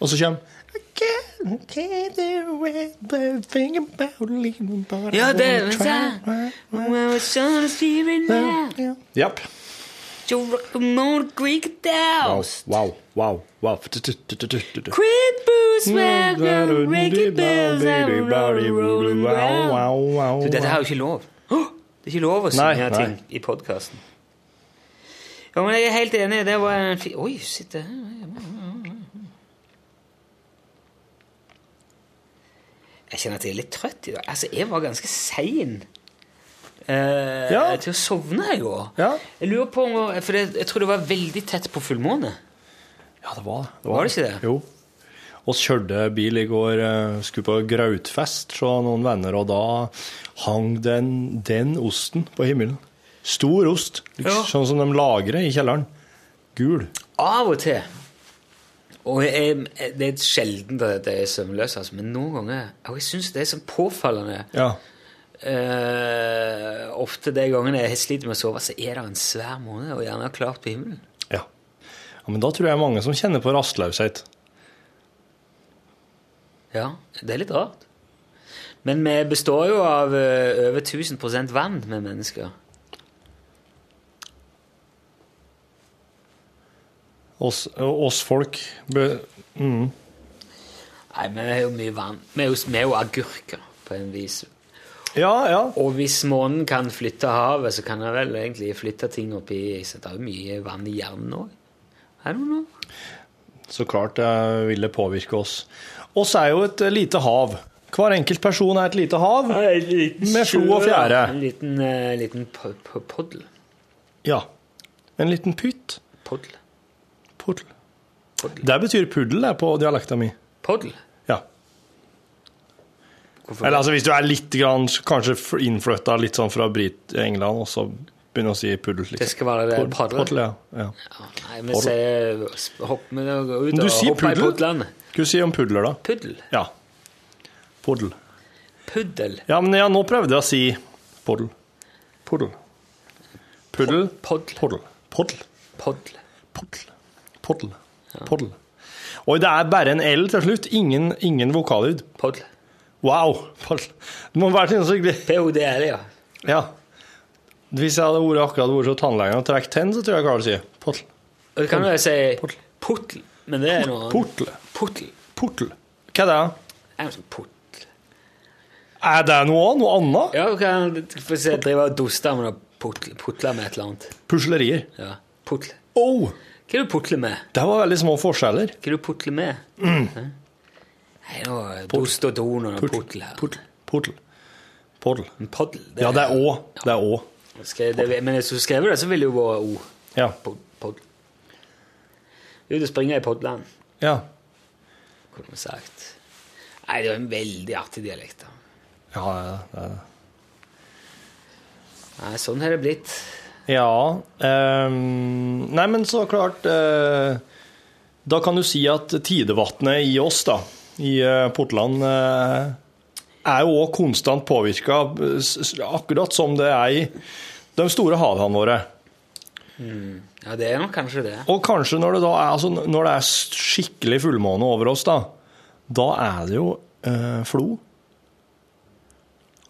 Og så kommer I can't get away, but think about leaving, but I Ja, det wanna var try. det. Well, Joe Rock'em Greek Wow, Douse. wow, wow, wow. Quit booze, Ricky Bells, and rolling round. Du, dette har er jo ikke lov. Det er ikke lov å si synge nei. ting i podkasten. Ja, men jeg er helt enig. Det var en fin Oi, sitter her. Jeg kjenner at jeg er litt trøtt i dag. Altså, jeg var ganske sein eh, Ja. til å sovne i går. Ja. Jeg lurer på For jeg, jeg tror det var veldig tett på fullmåne. Ja, det var det. Var det ikke det? Jo. Vi kjørte bil i går, eh, skulle på grautfest hos noen venner, og da hang den, den osten på himmelen. Stor ost, liksom, Ja. sånn som de lagrer i kjelleren. Gul. Av og til. Og jeg, det er sjelden at jeg er søvnløs, altså, men noen ganger Og jeg syns det er sånn påfallende Ja. Eh, Ofte de gangene jeg sliter med å sove, så er det en svær måned, og gjerne klart på himmelen. ja. Ja, Men da tror jeg mange som kjenner på rastløshet. Ja, det er litt rart. Men vi består jo av eh, over 1000% vann, med mennesker. Oss, oss folk bø- mm. Nei, vi er jo mye vann. Vi er jo, vi er jo agurker, på en vis. Ja, ja. Og hvis månen kan flytte havet, så kan den vel egentlig flytte ting oppi Så det er jo mye vann i hjernen òg. I don't know. Så klart det vil det påvirke oss. Oss er jo et lite hav. Hver enkelt person er et lite hav. Med flo og fjære. En liten, uh, liten po- po- poddel. Ja. En liten pytt. Poddel. Poddel. Det betyr puddel det, på dialekta mi. Poddel? Eller altså hvis du er litt grann, kanskje innflytta litt sånn fra Brit England, og så begynner å si puddel. Liksom. Det skal være det Pod- padle? ja. ja. ja. Nei, vi Poddel. sier hopp med å gå ut og hoppe i puddelen. Hva sier du om pudler, da? Puddel. Ja. Puddel. Puddel. Ja, men ja, nå prøvde jeg å si puddel. Puddel. Puddel. Poddel. Poddel. Poddel. Poddel. Poddel. Poddel. Poddel. Det er bare en L til slutt. Ingen, ingen vokallyd. Poddel. Wow. Det må være sånn skikkelig PODL, ja. Ja. Hvis jeg hadde vært akkurat vært hos tannlegen og trukket tenn, så tror jeg Karl sier potl. det kan jo si potl. men det er noe Potl. Hva er det? Det er noe sånn. Er det noe, noe annet? Ja, du kan få se, drive og duste med noe potler med et eller annet. Puslerier. Ja, potl Oh, Hva er det du potler med? det var veldig små forskjeller. Hva er det du potler med? Mm. Dust og don og pottel her. Portel. Portel. En poddel. Ja, det er Å. Det er Å. Det- Men hvis du skrev det, så ville det jo vært O. Ja. Pod- Poddel. Ut og springe i podland, Ja. kunne vi sagt. Nei, det er en veldig artig dialekt. da. Ja, det er det. det. det. Nei, sånn har det blitt. Ja ehm, Nei, men så klart eh, Da kan du si at tidevannet i oss, da, i uh, Portland, eh, er jo òg konstant påvirka, akkurat som det er i de store havene våre. Ja, det er nok kanskje det. Og kanskje når det da er, altså når det er skikkelig fullmåne over oss, da, da er det jo eh, flo.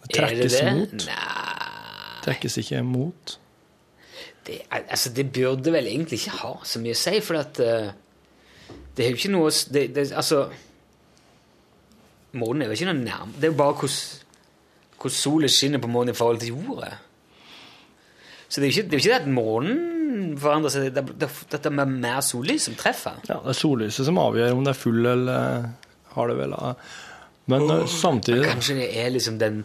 Det Er det trekkes det? mot. Nei Trekkes ikke mot. det, altså, det burde vel egentlig ikke ha så mye å si, for at uh, det er jo ikke noe det, det, Altså Månen er jo ikke noe nærme Det er jo bare hvordan solen skinner på månen i forhold til jorda. Så det er jo ikke det, er ikke det at månen forandrer seg, det er det, det, det er mer sollys som treffer. Ja, det er sollyset som avgjør om det er full eller har det vel eh. Men oh, samtidig Kanskje det er liksom den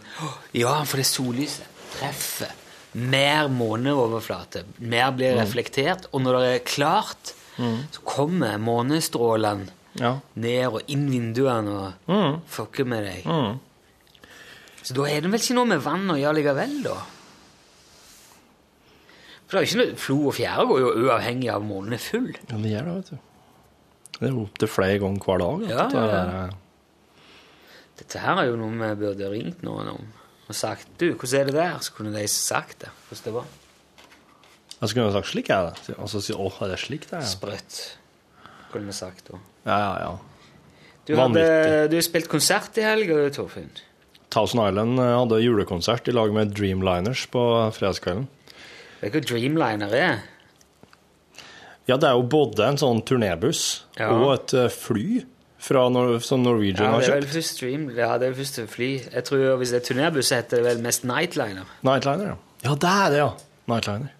Ja, for det sollyset treffer mer måneoverflate. Mer blir reflektert. Og når det er klart, så kommer månestrålene Ja. ned og inn vinduene og Mm. fucker med deg. Mm. Så da er det vel ikke noe med vann å gjøre likevel, da? For det er jo ikke noe, Flo og fjære går jo uavhengig av månen er full. Ja, det gjør det, vet du. Det er jo opptil flere ganger hver dag. Ja, ja, ja. Dette her er jo noe vi burde ringt noen om og sagt Du, hvordan er det der? Så kunne de sagt det. Hvordan det var. Jeg skulle jo sagt slik, er det. Og så si åh, er det slik det er? Sprøtt. Kunne vi sagt da. Ja, ja, ja. Du hadde Vanvittig. du har spilt konsert i helga, Torfinn. Thousand Island eh, hadde julekonsert i lag med Dreamliners på fredagskvelden. Vet du hva Dreamliner er? Ja, det er jo både en sånn turnébuss Ja. og et eh, fly fra Nor som Norwegian Ja, har det er vel kjøpt. først ja, det er vel først fly. Jeg tror Hvis det er turnébuss, så heter det vel mest Nightliner. Nightliner, ja. Ja, det er det, ja. Nightliner.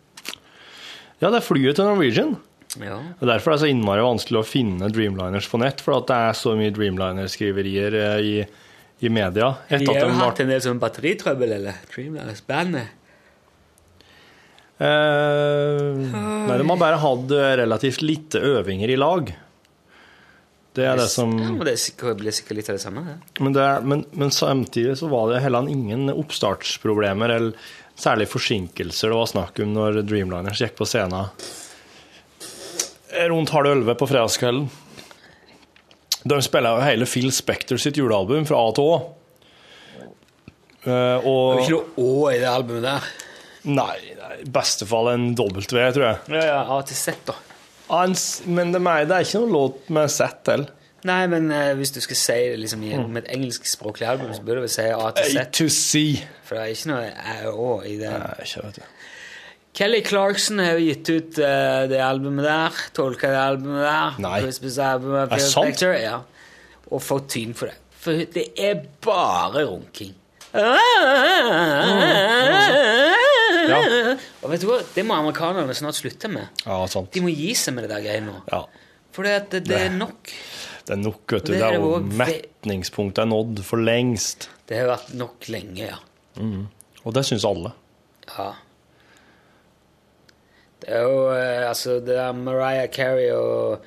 Ja, det er flyet til Norwegian. Ja. Og Derfor er det så innmari vanskelig å finne Dreamliners på nett, for at det er så mye Dreamliner-skriverier eh, i, i media. De Etter har at jo de hatt en del sånn batteritrøbbel, eller? Dreamliners bandet. eh, Nei, de har bare hatt eh, relativt lite øvinger i lag. Det er det som Ja, men det blir sikkert litt av det samme. Ja. Men, det men, men samtidig så var det heller ingen oppstartsproblemer eller særlig forsinkelser det var snakk om når Dreamliners gikk på scenen rundt halv elleve på fredagskvelden. De spiller jo hele Phil Spector sitt julealbum fra A til Å. Og Det er ikke noe Å i det albumet der. Nei, nei, i beste fall en W, tror jeg. Ja, ja, A til Z, da. Ah, Men det er, det er ikke noen låt med Z til. Nei, men uh, hvis du skal si det liksom, i, med et engelskspråklig album, så burde du vel si A til Z. A to C. For det er ikke noe Å i det. Nei, ikke vet du. Kelly Clarkson har jo gitt ut uh, det albumet der. Tolka det albumet der. Nei. Albumet, Er det sant? Ja. Og fått tyn for det. For det er bare runking. Og vet du hva? Det må amerikanerne snart slutte med. Ja, sant. De må gi seg med det der greiene nå. Ja. For det, det, det er nok. Det er nok, vet du. Det Det er jo metningspunktet er nådd for lengst. Det har vært nok lenge, ja. Og det syns alle. Ja. Det er jo eh, Altså, det er Mariah Carey og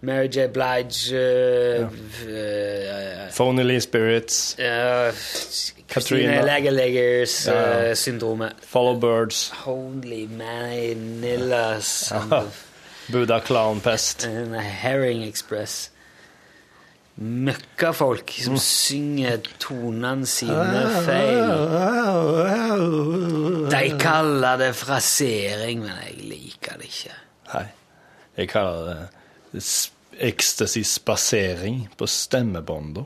Mary J. Blige eh, eh, Phonily Spirits, eh, Katrina. Lagerlegers-syndromet. Follow Birds, Holy manillas Buddha Clown Pest. and <laughs> Herring Express. Møkkafolk som synger tonene sine feil. De kaller det frasering, men jeg liker det ikke. Nei, jeg kaller det s- ecstasy-spasering på stemmebånda.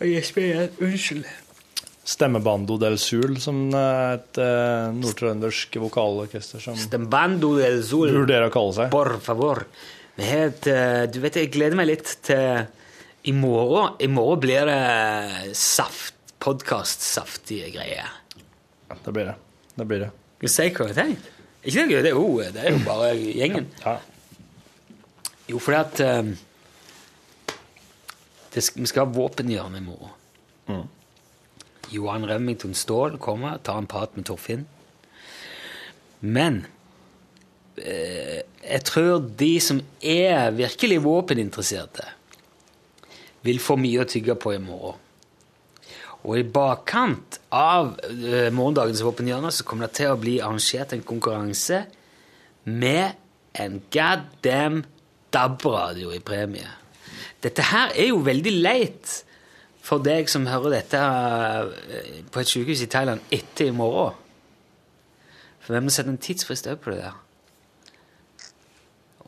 Unnskyld. Stemmebando del Sul, som er et eh, nordtrøndersk vokalorkester som Stembando del Sol. vurderer å kalle seg. Por favor. Et, eh, du vet, jeg gleder meg litt til i morgen. I morgen blir det saft, podkast-saftige greier. Det blir det. Det blir det. Skal si hva jeg har tenkt? Ikke det, det er jo, det er jo bare gjengen. Ja. Jo, fordi at um, det vi skal ha våpenhjørne i morgen. Mm. Johan Remington Ståhl kommer, tar en prat med Torfinn. Men eh, jeg tror de som er virkelig våpeninteresserte, vil få mye å tygge på i morgen. Og i bakkant av eh, morgendagens våpenhjørne så kommer det til å bli arrangert en konkurranse med en goddamn DAB-radio i premie. Dette her er jo veldig leit for deg som hører dette eh, på et sykehus i Thailand etter i morgen. For vi må sette en tidsfrist òg på det der.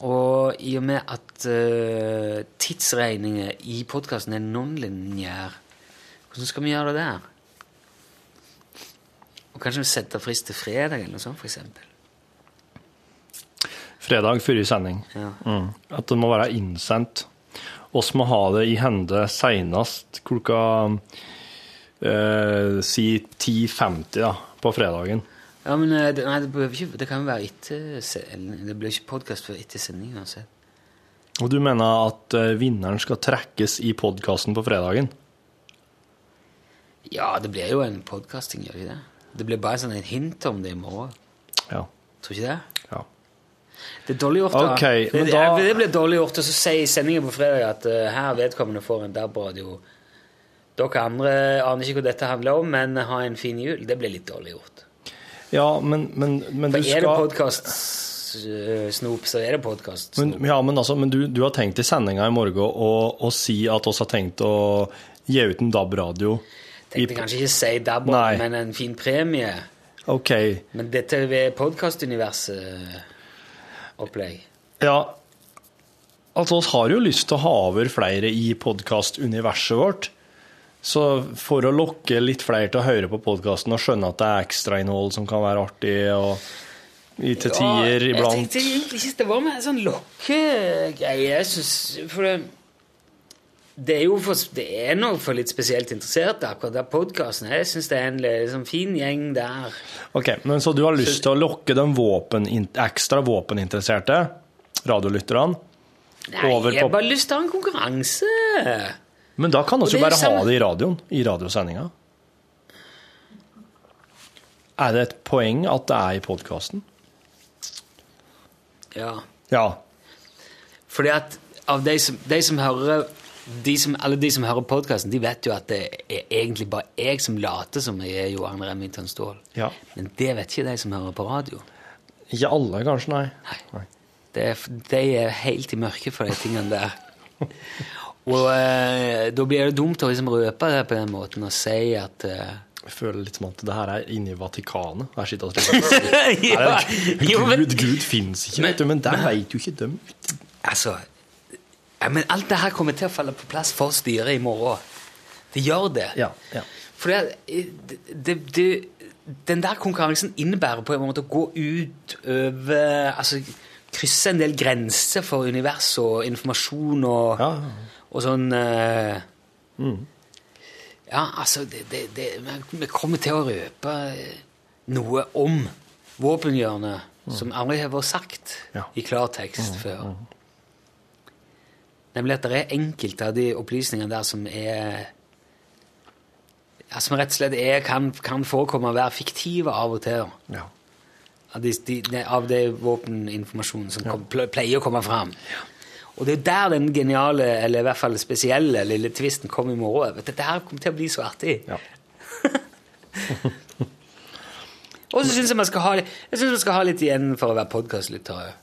Og i og med at uh, tidsregninger i podkasten er non-lineær, hvordan skal vi gjøre det der? Og kanskje vi setter frist til fredag eller noe sånt, eksempel. Fredag før i sending. Ja. Mm. At det må være innsendt. Oss må ha det i hende senest klokka eh, si 10.50 da, på fredagen. Ja, men eh, det, nei, det, ikke, det kan jo være etter Det blir ikke podkast før etter sending uansett. Og du mener at eh, vinneren skal trekkes i podkasten på fredagen? Ja, det blir jo en podkasting, gjør det ikke det? Det blir bare sånn et hint om det i morgen. Ja. Tror ikke det? ja. Det er dårlig gjort da. Ok, det, men det, da- det blir dårlig gjort å si i sendingen på fredag at uh, her vedkommende får en DAB-radio. Dere andre aner ikke hva dette handler om, men ha en fin jul. Det blir litt dårlig gjort. Ja, men, men, men du For er det skal podkast podkast-snop, så er det podkast-snop. Men, ja, men, altså, men du, du har tenkt i sendinga i morgen å si at oss har tenkt å gi ut en DAB-radio. Tenkte kanskje ikke si DAB, Nei. men en fin premie. OK. Men dette er podkastuniverset-opplegg. Ja, altså oss har jo lyst til å ha over flere i podkastuniverset vårt. Så for å lokke litt flere til å høre på podkasten og skjønne at det er ekstrainnhold som kan være artig, og i til tider Jeg iblant tenkte egentlig ikke det var med en sånn lokkegreie. Jeg For det, det er jo for, det er noe for litt spesielt interesserte, akkurat der podkasten. Jeg syns det er en liksom, fin gjeng der. Ok, men Så du har lyst til å lokke de våpen, ekstra våpeninteresserte radiolytterne Nei, jeg har bare lyst til å ha en konkurranse. Men da kan vi jo bare samme- ha det i radioen, i radiosendinga. Er det et poeng at det er i podkasten? Ja. Ja. Fordi at av de som, de som hører de som, Alle de som hører podkasten, de vet jo at det er egentlig bare jeg som later som jeg er Johan Remington Ståhl. ja. Men det vet ikke de som hører på radio. Ikke alle, kanskje, nei. Nei. Det er, de er helt i mørket for de tingene der. <laughs> Og eh, da blir det dumt å liksom røpe det på den måten og si at eh, Jeg føler litt som at det her er inne i Vatikanet. Her sitter <laughs> vi ja, jo, men, Gud, Gud fins ikke, men, men der veit jo ikke dem. altså, ja, men alt det her kommer til å falle på plass for styret i morgen. Det gjør det. Ja, ja. For det, det, det, den der konkurransen innebærer på en måte å gå ut over Altså krysse en del grenser for univers og informasjon og, Ja. Og sånn eh, Ja, altså det, det, det, Vi kommer til å røpe noe om våpenhjørnet som aldri har vært sagt Ja. i klartekst før. Nemlig at det er enkelte av de opplysningene der som er ja, Som rett og slett er, kan, kan forekomme å være fiktive av og til. Ja. Av, de, de, av det våpeninformasjonen som kom, pleier å komme fram. Og det er der den geniale, eller i hvert fall spesielle, lille tvisten kom i morgen. Dette her kommer til å bli så artig. Ja. Og så syns jeg man skal ha, jeg man skal ha litt igjen for å være podkastlytter.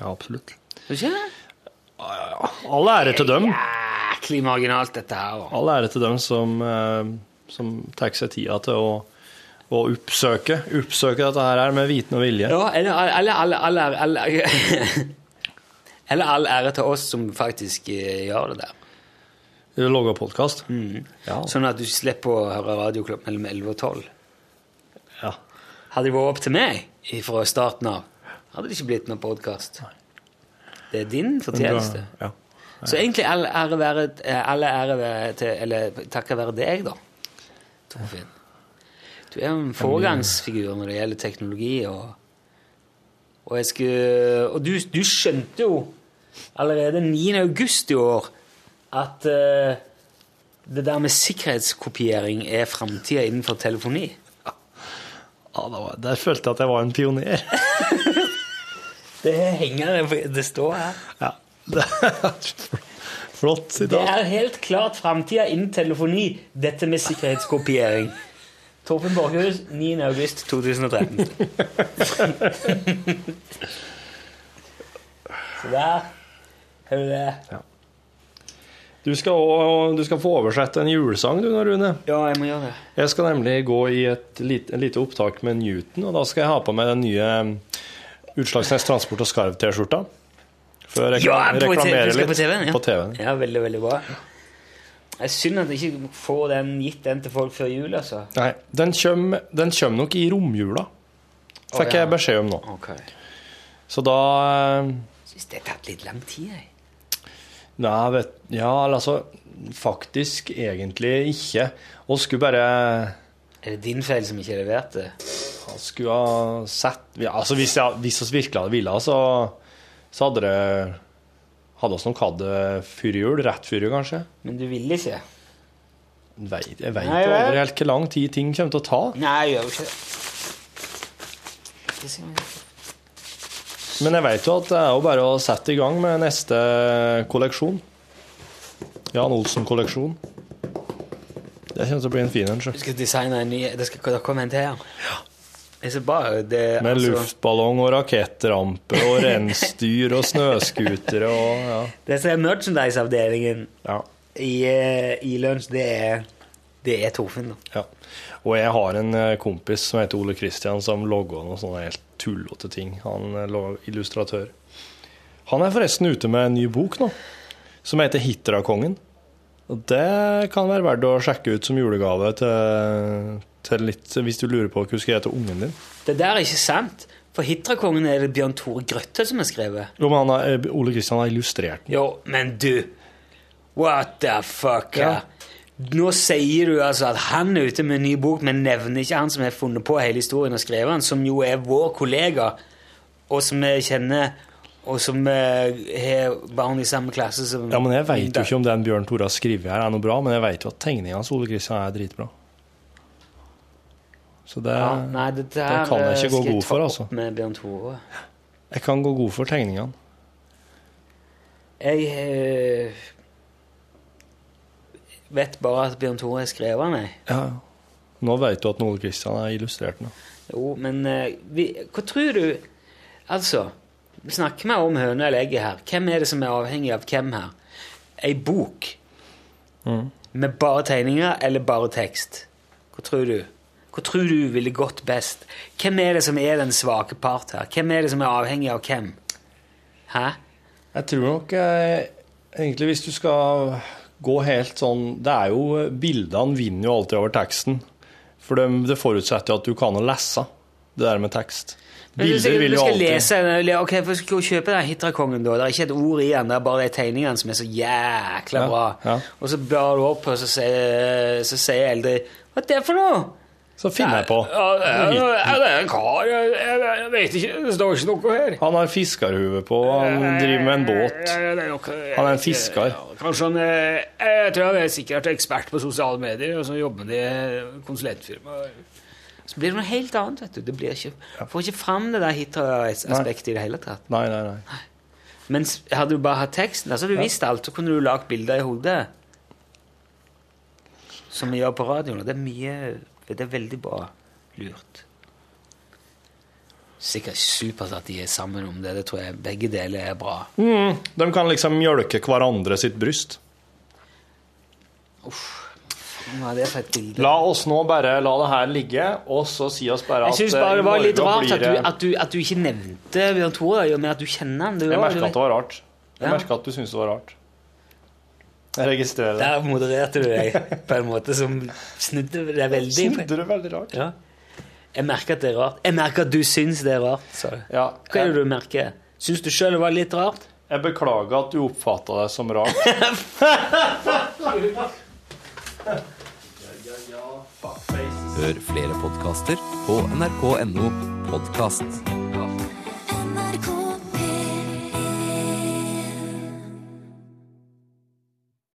ja, absolutt. Syns du ikke det? All ære til dem. Jæklig marginalt, dette her. All ære til dem som, eh, som tar seg tida til å, å oppsøke, oppsøke dette her med viten og vilje. Ja, eller eller all, all, all, all, eller all ære til oss som faktisk eh, gjør det der. Lager podkast. Ja. Sånn at du slipper å høre radioklubb mellom 11 og 12. ja. Hadde det vært opp til meg fra starten av, hadde det ikke blitt noen podkast. Det er din fortjeneste. Ja. Så egentlig all ære være, alle ære være til Eller takket være deg, da, Torfinn. Du er en foregangsfigur når det gjelder teknologi, og Og, skulle, og du, du skjønte jo allerede 9. august i år at uh, det der med sikkerhetskopiering er framtida innenfor telefoni. Ja, var- der følte jeg at jeg var en pioner. <laughs> Det henger det, det står her. Ja. Det <laughs> er Flott Det er helt klart framtida innen telefoni, dette med sikkerhetskopiering. Torfinn Borchhus, 9. august 2013. <laughs> Så der har du det. Du skal, også, du skal få oversette en julesang, du, nå, Rune. Ja, jeg må gjøre det. Jeg skal nemlig gå i et lite, lite opptak med Newton, og da skal jeg ha på meg den nye Utslagsnes Transport og Skarv-T-skjorta. For å rekla Ja, på, reklamere du skal litt på TV-en? Ja. på TV-en. Ja, veldig, veldig bra. Det er synd at jeg ikke får den, gitt den til folk før jul, altså. Nei, den kommer den kommer nok i romjula, fikk Å, ja. jeg beskjed om nå. Ok. Så da eh, Syns det har tatt litt lang tid, jeg. Nei, vet Ja, eller altså Faktisk egentlig ikke. Og skulle bare Er det din feil som ikke leverte? Han skulle ha sett ja, altså Hvis jeg, hvis vi virkelig hadde villet, så, så hadde det Hadde oss hatt det før jul. Rett før jul, kanskje. Men du ville ikke? Vet, jeg vet jo aldri helt hvor lang tid ting kommer til å ta. Nei, jeg gjør jo ikke det. Men jeg vet jo at det er jo bare å sette i gang med neste kolleksjon. Jan Olsen-kolleksjon. Det kommer til å bli en fin en. Du skal designe en ny Det skal komme en til her. Bra. Det, Med altså, luftballong og rakettrampe og reinsdyr og snøscootere og ja. Det som er merchandise-avdelingen ja. i, eh, i lunsj, det er, det er Torfinn. Ja. Og jeg har en eh, kompis som heter Ole Kristian, som logger noen sånne helt tullete ting. Han er illustratør. Han er forresten ute med en ny bok nå, som heter Hitrakongen. Og det kan være verdt å sjekke ut som julegave til, til litt, hvis du lurer på hva du skal til ungen din. Det der er ikke sant. For Hitrakongen er det Bjørn Tore Grøtte som har skrevet. Jo, men har, eh, Ole Kristian har illustrert den. Jo, men du What the fuck? Ja. Nå sier du altså at han er ute med en ny bok, men nevner ikke han som har funnet på hele historien og skrevet den, som jo er vår kollega, og som vi kjenner, og som eh, har barn i samme klasse som Ja, men Jeg vet jo ikke om den Bjørn Tore har skrevet her, er noe bra, men jeg vet jo at tegninga hans Ole Kristian er dritbra. Så det, ja, Nei, det, det der kan jeg ikke gå god for, altså. Med Bjørn Tore. Jeg kan gå god for tegningene. Jeg øh, vet bare at Bjørn Tore har skrevet den. jeg. Ja. Nå vet du at Ole Kristian har illustrert den. Jo, men øh, vi, hva tror du Altså, snakker vi om høna eller egget her? Hvem er det som er avhengig av hvem her? Ei bok Mm. med bare tegninger eller bare tekst? Hva tror du? Hva tror du ville gått best? Hvem er det som er den svake part her? Hvem er det som er avhengig av hvem? Hæ? Jeg tror nok eh, egentlig hvis du skal gå helt sånn Det er jo Bildene vinner jo alltid over teksten. For det, det forutsetter jo at du kan å lese det der med tekst. Bilder vil jo alltid lese ok, for skal gå kjøpe den Hitrakongen, da. Det er ikke et ord i den, det er bare de tegningene som er så jækla Ja, bra. ja. Og så blar du opp, og så sier, så sier eldre Hva er det for noe? Så finner jeg på. Ja, det er, en kar. Jeg, vet ikke. Det står ikke noe her. Han har fiskerhue på, han driver med en båt. Han er en fisker. Kanskje han Jeg tror han er sikkert ekspert på sosiale medier, og så jobber han i konsulentfirma. Så blir det noe helt annet, vet du. Det blir ikke, får ikke fram det der hitra-aspektet i det hele tatt. Nei, nei, nei. Mens hadde du bare hatt teksten, altså hadde du visst alt, så kunne du lagd bilder i hodet. Som vi gjør på radioen. og Det er mye Det er veldig bra lurt. Sikkert supert at de er sammen om det. Det tror jeg begge deler er bra. Mm, de kan liksom mjølke hverandre sitt bryst. Bilde? La oss nå bare la det her ligge, og så si oss bare Jeg at syns eh, bare det var litt rart at du, at, du, at du ikke nevnte Bjørn Tore, men at du kjenner han. Jeg merka at det var rart. Jeg Ja. at du syntes det var rart. Jeg registrerer det. Der modererte du deg på en måte som snudde det veldig. Snudde det veldig rart. Ja. Jeg merker at det er rart. Jeg merker at du syns det er rart. Så. Ja, jeg... Hva er det du merker? Syns du sjøl det var litt rart? Jeg beklager at du oppfatta det som rart. <laughs> Hør flere podkaster på nrk.no podkast.